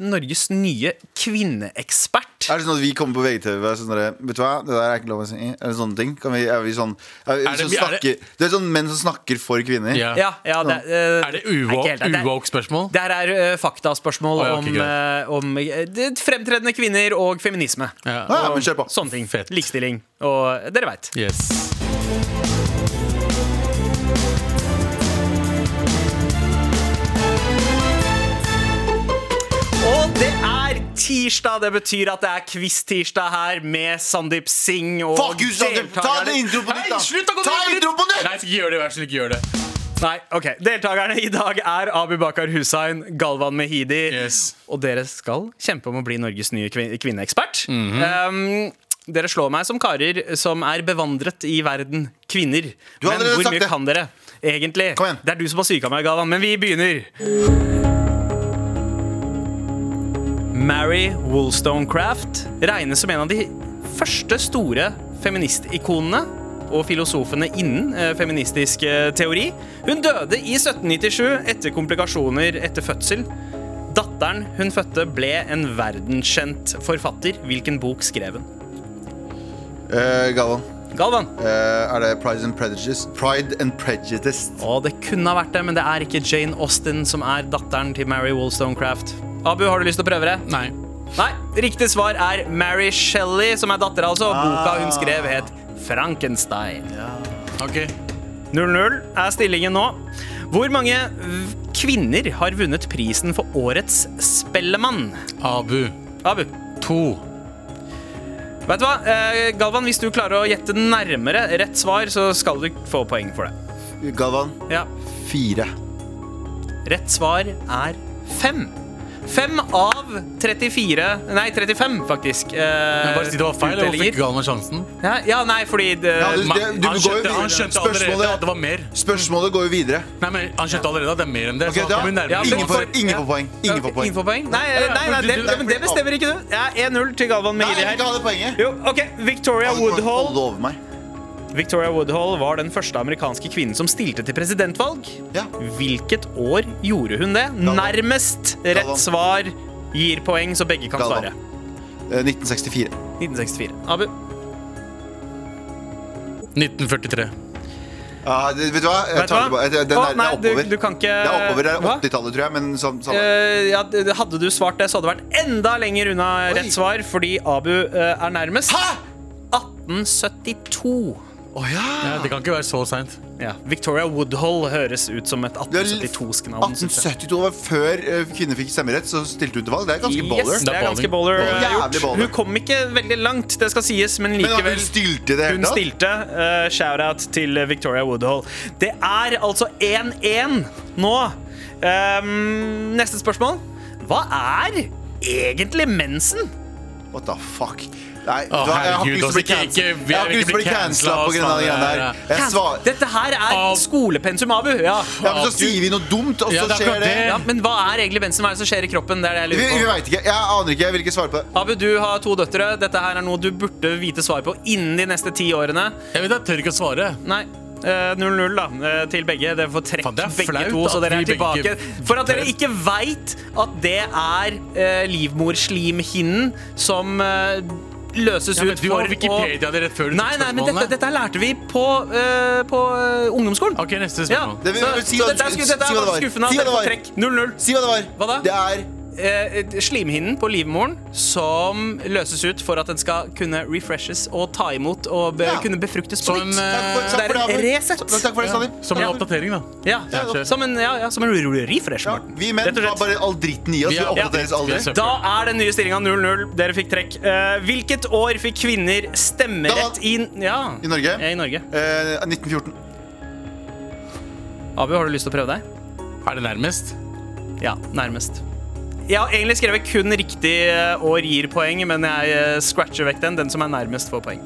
Speaker 3: Norges nye kvinneekspert.
Speaker 2: Er det sånn at vi kommer på VGTV og er sånn Vet du hva, det der er ikke lov å si. Er det sånne ting? Kan vi, er vi sånn er vi,
Speaker 4: Er det-
Speaker 2: som
Speaker 4: er det-
Speaker 2: det er sånn menn som snakker for kvinner.
Speaker 4: Ja.
Speaker 3: Ja, ja, det, uh,
Speaker 4: Er det uvåk spørsmål?
Speaker 3: Det her er uh, faktaspørsmål
Speaker 4: oh, ja,
Speaker 3: om, eh, om fremtredende kvinner og feminisme.
Speaker 4: Ja.
Speaker 2: Ja, men kjør på.
Speaker 3: Sånne ting.
Speaker 4: Fett.
Speaker 3: Likestilling. Og dere veit.
Speaker 4: Yes.
Speaker 3: Tirsdag. Det betyr at det er quiz-tirsdag her med Sandeep Singh og
Speaker 2: Fuck you, Sandeep! Ta det intro på nytt, da!
Speaker 4: Nei, slutt å gå
Speaker 2: Ta intro på nytt!
Speaker 4: Nei, ikke gjør det. Vær så snill, ikke gjør det.
Speaker 3: Nei, ok Deltakerne i dag er Abu Bakar Hussain, Galvan Mehidi.
Speaker 4: Yes.
Speaker 3: Og dere skal kjempe om å bli Norges nye kvin kvinneekspert.
Speaker 4: Mhm.
Speaker 3: um, dere slår meg som karer som er bevandret i verden kvinner. Men hvor mye
Speaker 2: det.
Speaker 3: kan dere? Egentlig.
Speaker 2: Kom igjen.
Speaker 3: Det er du som har syka meg, Galvan, men vi begynner. Mary Wollstonecraft regnes som en av de første store feministikonene og filosofene innen eh, feministisk eh, teori. Hun døde i 1797 etter komplikasjoner etter fødsel. Datteren hun fødte, ble en verdenskjent forfatter. Hvilken bok skrev hun?
Speaker 2: Eh, Galvan,
Speaker 3: Galvan.
Speaker 2: eh, er det Pride and Prejudice? Pride and Prejudice.
Speaker 3: Å, det kunne ha vært det, men det er ikke Jane Austen som er datteren til Mary Wollstonecraft. Abu, har du lyst til å prøve det?
Speaker 4: Nei.
Speaker 3: Nei, riktig svar er Mary Shelley, som er datter altså. Boka hun skrev het Frankenstein. Ja.
Speaker 4: OK.
Speaker 3: 0-0 er stillingen nå. Hvor mange kvinner har vunnet prisen for årets Spellemann?
Speaker 4: Abu.
Speaker 3: Abu.
Speaker 4: To.
Speaker 3: Vet du hva, eh, Galvan, hvis du klarer å gjette nærmere rett svar, så skal du få poeng for det.
Speaker 2: Galvan,
Speaker 3: Ja,
Speaker 2: fire.
Speaker 3: Rett svar er fem. Fem av 34 Nei, 35, faktisk. eh,
Speaker 4: Men bare si det var feil. Hvorfor
Speaker 3: utdelinger.
Speaker 4: fikk meg sjansen?
Speaker 3: Ja, ja, nei, fordi det,
Speaker 2: Ja, du- det- du
Speaker 4: han,
Speaker 2: går jo
Speaker 4: skjønte,
Speaker 2: videre.
Speaker 4: han skjønte
Speaker 2: Spørsmålet-
Speaker 4: allerede at det var mer.
Speaker 2: Spørsmålet går jo videre.
Speaker 4: Nei, men Han skjønte allerede at det er mer enn det.
Speaker 2: Ok,
Speaker 4: så han nærmere.
Speaker 3: Ja,
Speaker 2: ingen, får, ingen
Speaker 3: ja.
Speaker 2: får poeng. Ingen får poeng.
Speaker 3: Ingen poeng? Nei,
Speaker 4: ja,
Speaker 3: nei, nei
Speaker 4: du-
Speaker 3: det, det, men det bestemmer ikke du. Ja, 1-0 til Galvan
Speaker 2: Nei,
Speaker 3: Mehidi
Speaker 2: jeg vil ikke
Speaker 3: her.
Speaker 2: ha det poenget.
Speaker 3: Jo, ok, Victoria
Speaker 2: over meg.
Speaker 3: Victoria Woodhull var den første amerikanske kvinnen som stilte til presidentvalg.
Speaker 2: Ja.
Speaker 3: Hvilket år gjorde hun det? Nærmest rett
Speaker 2: Galvan.
Speaker 3: svar gir poeng, så begge kan
Speaker 2: Galvan.
Speaker 3: svare.
Speaker 2: Eh, 1964.
Speaker 3: 1964. Abu.
Speaker 4: 1943.
Speaker 2: Ja, det, vet du hva? Jeg
Speaker 3: Vet
Speaker 2: tar
Speaker 3: hva?
Speaker 2: Det, den er,
Speaker 3: nei,
Speaker 2: det er oppover.
Speaker 3: du kan ikke
Speaker 2: Det er oppover, det er
Speaker 3: Hva?
Speaker 2: 80-tallet, tror jeg. Men så, så.
Speaker 3: Uh, ja, hadde du svart det, så hadde det vært enda lenger unna
Speaker 2: Oi.
Speaker 3: rett svar, fordi Abu uh, er nærmest.
Speaker 2: Hæ?!
Speaker 3: 1872.
Speaker 2: Å ja!
Speaker 4: Ja, det kan ikke være så seint.
Speaker 3: Ja, Victoria Woodhull høres ut som et 1872-sknavn. synes jeg.
Speaker 2: 1872 var før eh, kvinner fikk stemmerett, så stilte hun til valg. Det er ganske baller.
Speaker 3: Yes, det
Speaker 4: Det er
Speaker 3: ganske
Speaker 4: bowler.
Speaker 3: baller
Speaker 2: Det er
Speaker 3: eh,
Speaker 2: baller.
Speaker 3: Hun kom ikke veldig langt, det skal sies, men likevel.
Speaker 2: Men hun stilte det
Speaker 3: Hun
Speaker 2: hele tatt?
Speaker 3: stilte. Uh, Shout-out til eh, Victoria Woodhull. Det er altså 1-1 nå. Um, neste spørsmål. Hva er egentlig mensen?
Speaker 2: What the fuck? Nei,
Speaker 4: Å,
Speaker 2: vet jeg har
Speaker 4: herregud,
Speaker 2: ikke lyst til å bli
Speaker 4: altså, ikke-
Speaker 2: cancelled.
Speaker 4: ikke-
Speaker 2: Jeg har ikke lyst til å bli
Speaker 4: cancela
Speaker 2: på grunn av de greiene der. Jeg svar...
Speaker 3: Dette her er
Speaker 4: Av-
Speaker 3: skolepensum, Abu. Ja.
Speaker 2: Ja, men så sier vi noe dumt, og
Speaker 4: Ja,
Speaker 2: så
Speaker 4: det er
Speaker 2: skjer
Speaker 4: akkurat
Speaker 2: det.
Speaker 4: det.
Speaker 3: ja, Men hva er egentlig mensen? Hva er det som skjer i kroppen? Det er det
Speaker 2: Vi,
Speaker 3: jeg
Speaker 2: vi
Speaker 3: lurer på.
Speaker 2: veit ikke. Jeg aner ikke. Jeg vil ikke svare på det.
Speaker 3: Abu, du har to døtre. Dette her er noe du burde vite svar på innen de neste ti årene.
Speaker 4: Jeg vet jeg tør ikke å svare.
Speaker 3: Nei. eh, 0-0 da, eh, til begge. Dere får trekk
Speaker 4: Faen, det er
Speaker 3: begge
Speaker 4: flaut
Speaker 3: to, så
Speaker 4: at
Speaker 3: dere er
Speaker 4: vi begge
Speaker 3: tilbake. For at dere ikke veit at det er eh, livmorslimhinnen som eh, løses
Speaker 4: Ja,
Speaker 3: ut
Speaker 4: du
Speaker 3: for
Speaker 4: har Wikipedia det rett før du
Speaker 3: Nei,
Speaker 4: tok
Speaker 3: nei, men dette, dette lærte vi på, uh, på eh, ungdomsskolen.
Speaker 4: OK, neste
Speaker 3: Ja,
Speaker 4: spørsmål.
Speaker 2: Det vil-
Speaker 3: så,
Speaker 2: si
Speaker 3: dette, er sku- dette
Speaker 2: si hva
Speaker 3: er
Speaker 2: det var.
Speaker 3: skuffende
Speaker 2: Si hva det
Speaker 3: var. 0-0.
Speaker 2: Si hva det var.
Speaker 3: Hva da?
Speaker 2: Det er
Speaker 3: Eh, slimhinnen på livmoren som løses ut for at den skal kunne refreshes og ta imot og be,
Speaker 2: Ja.
Speaker 3: kunne befruktes på
Speaker 4: en,
Speaker 3: nytt.
Speaker 2: For,
Speaker 4: eh,
Speaker 3: det er en reset.
Speaker 2: Takk for det, Sandeep.
Speaker 4: Som en oppdatering, da.
Speaker 3: Ja,
Speaker 4: Ja,
Speaker 3: som en, ja, ja, som en refresh,
Speaker 2: Ja,
Speaker 3: Morten.
Speaker 2: vi menn har bare all dritten i oss.
Speaker 4: Vi er-
Speaker 2: oppdateres
Speaker 4: ja,
Speaker 2: aldri.
Speaker 3: Da er den nye stillinga 0-0. Dere fikk trekk. Eh, hvilket år fikk kvinner stemmerett i Ja.
Speaker 2: I Norge?
Speaker 3: Ja, I Norge.
Speaker 2: Eh, 1914.
Speaker 3: Abu, har du lyst til å prøve deg?
Speaker 4: Er det nærmest?
Speaker 3: Ja, nærmest. Jeg har egentlig skrevet kun riktig og år gir poeng, men jeg eh, scratcher vekk den. Den som er nærmest, får poeng.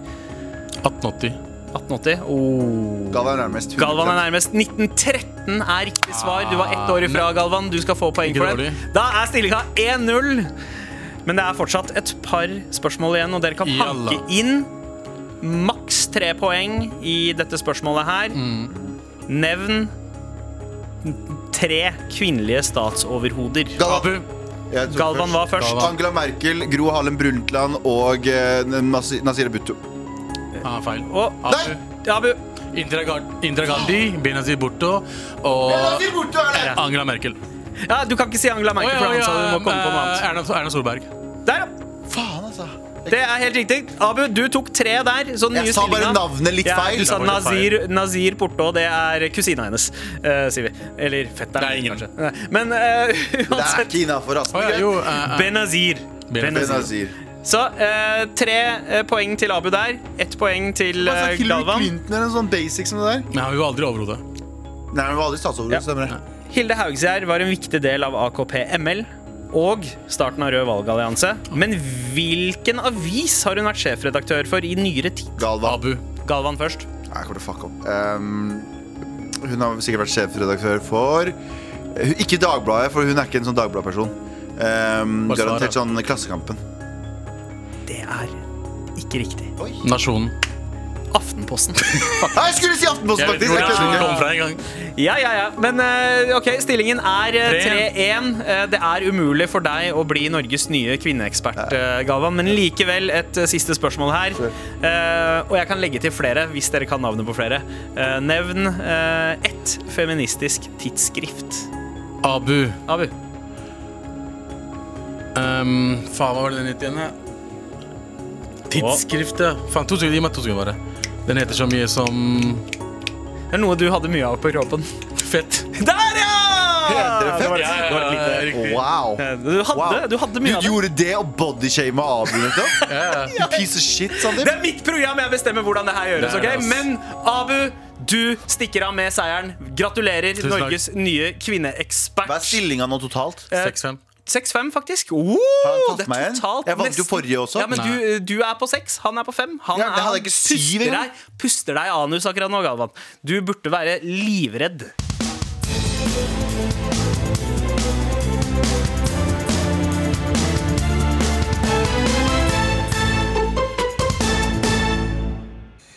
Speaker 4: 1880.
Speaker 3: 1880. Oh.
Speaker 2: Galvan er nærmest. 100%.
Speaker 3: Galvan er nærmest. 1913 er riktig svar. Du var ett år ifra, Galvan. Du skal få poeng for det. Da er stillinga 1-0. Men det er fortsatt et par spørsmål igjen, og dere kan hanke inn maks tre poeng i dette spørsmålet her.
Speaker 4: Mm.
Speaker 3: Nevn tre kvinnelige statsoverhoder.
Speaker 2: Galvan.
Speaker 3: Galvan var først.
Speaker 4: Galvan.
Speaker 2: Angela Merkel, Gro Harlem Brundtland og eh, Nasi- Nasira Bhutto.
Speaker 4: Ah, feil.
Speaker 3: Og
Speaker 4: Abu.
Speaker 3: Abu.
Speaker 4: Indira Gar- Indira Gandhi, Benazir Bhutto og
Speaker 2: Nasir er det!
Speaker 4: Angela Merkel.
Speaker 3: Ja, du kan ikke si Angela Merkel, for
Speaker 4: ja,
Speaker 3: han sa du må komme på noe annet.
Speaker 4: Erna, Erna Solberg.
Speaker 3: Der, ja.
Speaker 2: Altså.
Speaker 3: Det er helt riktig. Abu, du tok tre der. Så den
Speaker 2: Jeg sa bare navnet litt feil. ja.
Speaker 3: Du sa Nazir, Nazir Porto, det er kusina hennes, uh, sier vi. Eller fetteren.
Speaker 4: Det er
Speaker 3: kanskje. Nei, Men uansett...
Speaker 2: Det er ikke innafor, altså.
Speaker 4: Oh, ja, eh, eh,
Speaker 3: Benazir.
Speaker 4: Benazir.
Speaker 2: Benazir.
Speaker 3: Så eh, tre eh, poeng til Abu der. Ett poeng til
Speaker 2: Altså,
Speaker 3: eh,
Speaker 2: Hillary
Speaker 3: Galvan.
Speaker 2: Clinton er en sånn basic som det der.
Speaker 4: Men han var aldri overhode.
Speaker 2: Nei, hun var aldri statsoverhode,
Speaker 3: Ja.
Speaker 2: stemmer det.
Speaker 3: Hilde Haugsgjerd var en viktig del av AKP ML og starten av Rød valgallianse. Men hvilken avis har hun vært sjefredaktør for i nyere tid?
Speaker 2: Galvan.
Speaker 4: Abu.
Speaker 3: Galvan først.
Speaker 2: Jeg kommer til å fucke opp. Um, hun har sikkert vært sjefredaktør for eh, Ikke Dagbladet, for hun er ikke en sånn Dagbladet-person. Um, garantert sånn Klassekampen.
Speaker 3: Det er ikke riktig.
Speaker 4: Nasjonen.
Speaker 3: Aftenposten.
Speaker 2: Jeg skulle si Aftenposten,
Speaker 4: Jeg vet
Speaker 2: faktisk! Jeg
Speaker 4: Nasjonen
Speaker 2: kødder
Speaker 4: kom fra engang.
Speaker 3: Ja, ja, ja. Men eh, OK, stillingen er eh, 3-1. Eh, det er umulig for deg å bli Norges nye kvinneekspert, eh, Galvan. Men likevel et eh, siste spørsmål her. Eh, og jeg kan legge til flere hvis dere kan navnet på flere. Eh, nevn eh, ett feministisk tidsskrift.
Speaker 4: Abu.
Speaker 3: Abu.
Speaker 4: Um, faen, hva var det den het igjen? Tidsskrift, ja. Faen, to sekunder, Gi meg to sekunder, bare. Den heter så mye som
Speaker 3: Det er noe du hadde mye av på kroppen.
Speaker 4: Fett.
Speaker 3: Der, ja!
Speaker 2: Heter det fett?
Speaker 3: var,
Speaker 4: Ja,
Speaker 3: eh,
Speaker 4: riktig.
Speaker 2: Wow.
Speaker 3: du, hadde,
Speaker 2: Wow.
Speaker 3: du hadde mye
Speaker 2: Du
Speaker 3: av det.
Speaker 2: Du gjorde det og bodyshama Abu nettopp?
Speaker 4: Ja, ja.
Speaker 2: Piece of shit,
Speaker 3: Det er mitt program, jeg bestemmer hvordan det her gjøres.
Speaker 4: Det
Speaker 3: ok? Men Abu, du stikker av med seieren. Gratulerer, Norges nye kvinneekspert.
Speaker 2: Hva er stillinga nå totalt?
Speaker 4: 6-5.
Speaker 3: 6-5, faktisk. Oh, det er totalt
Speaker 2: Jeg vant jo forrige også.
Speaker 3: Ja, men du, du er på 6, han er på 5. Han
Speaker 2: Ja, det
Speaker 3: er,
Speaker 2: ikke
Speaker 3: puster, deg, puster deg anus akkurat nå, Galvan. Du burde være livredd.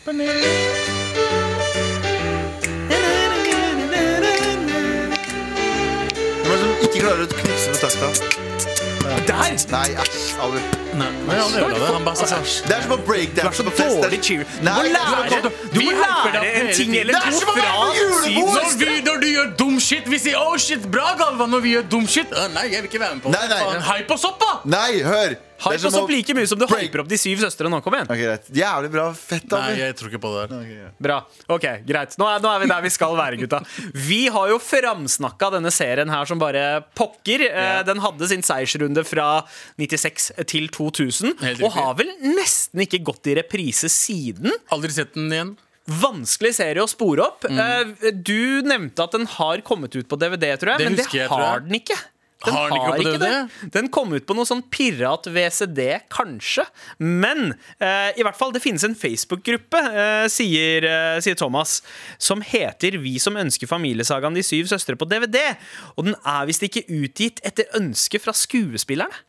Speaker 2: Hvem det du knipse med takta?
Speaker 3: Der!
Speaker 2: Nei, æsj, Aldri.
Speaker 4: Nei, han ødela det. Han bare sa
Speaker 2: Det er som å breakdance på fest.
Speaker 3: Dårlig cheer. Du må lære, du må lære en ting eller
Speaker 2: Det er
Speaker 3: to fra
Speaker 2: på!
Speaker 4: Når, vi, når du gjør dum shit, vi sier 'oh shit, bra, Galvan'. Når vi gjør dum shit Uh, Nei, jeg vil ikke være med på det. Hype oss opp, da!
Speaker 2: Nei, hør! Det
Speaker 3: Hype oss opp like mye som du
Speaker 2: break-
Speaker 3: hyper opp de syv søstre nå. Kom igjen.
Speaker 2: Ok, greit. Jævlig bra. Fett,
Speaker 4: Nei, jeg tror ikke på det der.
Speaker 3: Bra. Ok, greit. Nå er, nå er vi der vi skal være, gutta. Vi har jo framsnakka denne serien her som bare pokker. Yeah. Den hadde sin seiersrunde fra 96 til 2000, og har vel nesten ikke gått i reprise siden.
Speaker 4: Aldri sett den igjen.
Speaker 3: Vanskelig serie å spore opp. Mm. Du nevnte at den har kommet ut på DVD, tror jeg,
Speaker 4: Det
Speaker 3: men det
Speaker 4: jeg,
Speaker 3: har
Speaker 4: jeg.
Speaker 3: den ikke. Den
Speaker 4: Har har ikke
Speaker 3: det. Den kom ut på noe sånn pirat-VCD, kanskje. Men eh, i hvert fall, det finnes en Facebook-gruppe, eh, sier, eh, sier Thomas, som heter Vi som ønsker familiesagaen De syv søstre på DVD. Og den er visst ikke utgitt etter ønske fra skuespillerne.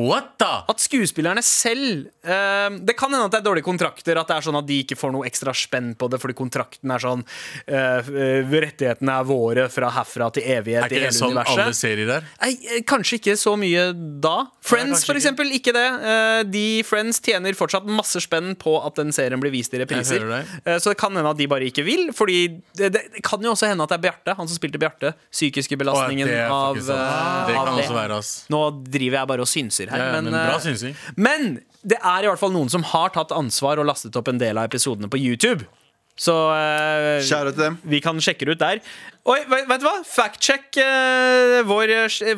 Speaker 4: What da?
Speaker 3: at skuespillerne selv eh, Det kan hende at det er dårlige kontrakter, at det er sånn at de ikke får noe ekstra spenn på det fordi kontrakten er sånn eh, eh, Rettighetene er våre fra herfra til evighet
Speaker 4: Er ikke det sånn alle serier der?
Speaker 3: Nei, eh, kanskje ikke så mye da. Friends, for eksempel, ikke det. Eh, De Friends tjener fortsatt masse spenn på at den serien blir vist i repriser. Eh, Så det kan hende at de bare ikke vil. Fordi det, det, det kan jo også hende at det er Bjarte, han som spilte Bjarte. Psykiske belastningen
Speaker 4: Å, det
Speaker 3: av, eh,
Speaker 4: Det
Speaker 3: av
Speaker 4: kan også være, ass.
Speaker 3: Nå driver jeg bare og synser her,
Speaker 4: Ja, ja,
Speaker 3: men,
Speaker 4: men bra
Speaker 3: eh,
Speaker 4: synsing.
Speaker 3: men det er i hvert fall noen som har tatt ansvar og lastet opp en del av episodene på YouTube. Så eh,
Speaker 2: til dem.
Speaker 3: vi kan sjekke det ut der. Oi, vet, du hva? Fact-check eh, vår,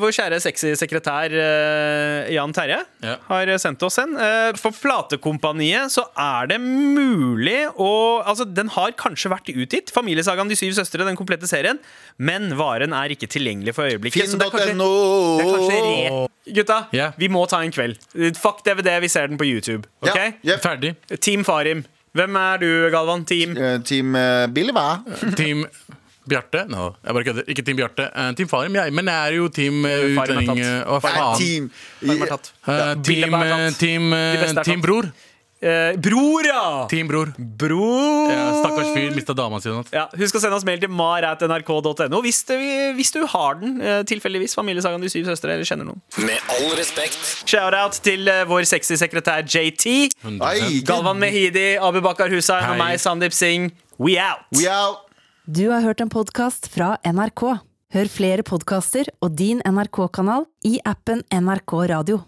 Speaker 3: vår kjære sexy sekretær eh, Jan Terje
Speaker 4: Ja.
Speaker 3: har sendt oss en. Eh, for Platekompaniet så er det mulig å Altså, den har kanskje vært utgitt, Familiesagaen De syv søstre, den komplette serien, men varen er ikke tilgjengelig for øyeblikket. Finn.no! det er kanskje- det er kanskje re... Gutta,
Speaker 4: yeah.
Speaker 3: vi må ta en kveld. Fuck DVD, vi ser den på YouTube. Ok?
Speaker 2: Yeah. Yeah.
Speaker 4: Ferdig.
Speaker 3: Team Farim. Hvem er du, Galvan? Team?
Speaker 2: Eh, Team eh, Billy, hva?
Speaker 4: Team Bjarte? No, jeg bare kødder. Ikke Team Bjarte. Eh, team Farim, jeg. Men jeg er jo Team utlending... Å, faen.
Speaker 2: team
Speaker 4: team, team, team. Bror.
Speaker 3: Eh, bror, ja!
Speaker 4: Team Bror.
Speaker 3: Bror!
Speaker 4: Ja, stakkars fyr mista dama si.
Speaker 3: Ja, husk å sende oss mail til mar.nrk.no hvis, hvis du har den. eh, Tilfeldigvis Familiesagaen De syv søstre eller kjenner noen.
Speaker 6: Med all respekt.
Speaker 3: Shout-out til eh, vår sexy sekretær JT.
Speaker 4: 100%.
Speaker 2: Ai, ikke-
Speaker 3: Galvan Mehidi, Abubakar Hussein og meg, Sandeep Singh. We out!
Speaker 2: We out.
Speaker 7: Du har hørt en podkast fra NRK. Hør flere podkaster og din NRK-kanal i appen NRK Radio.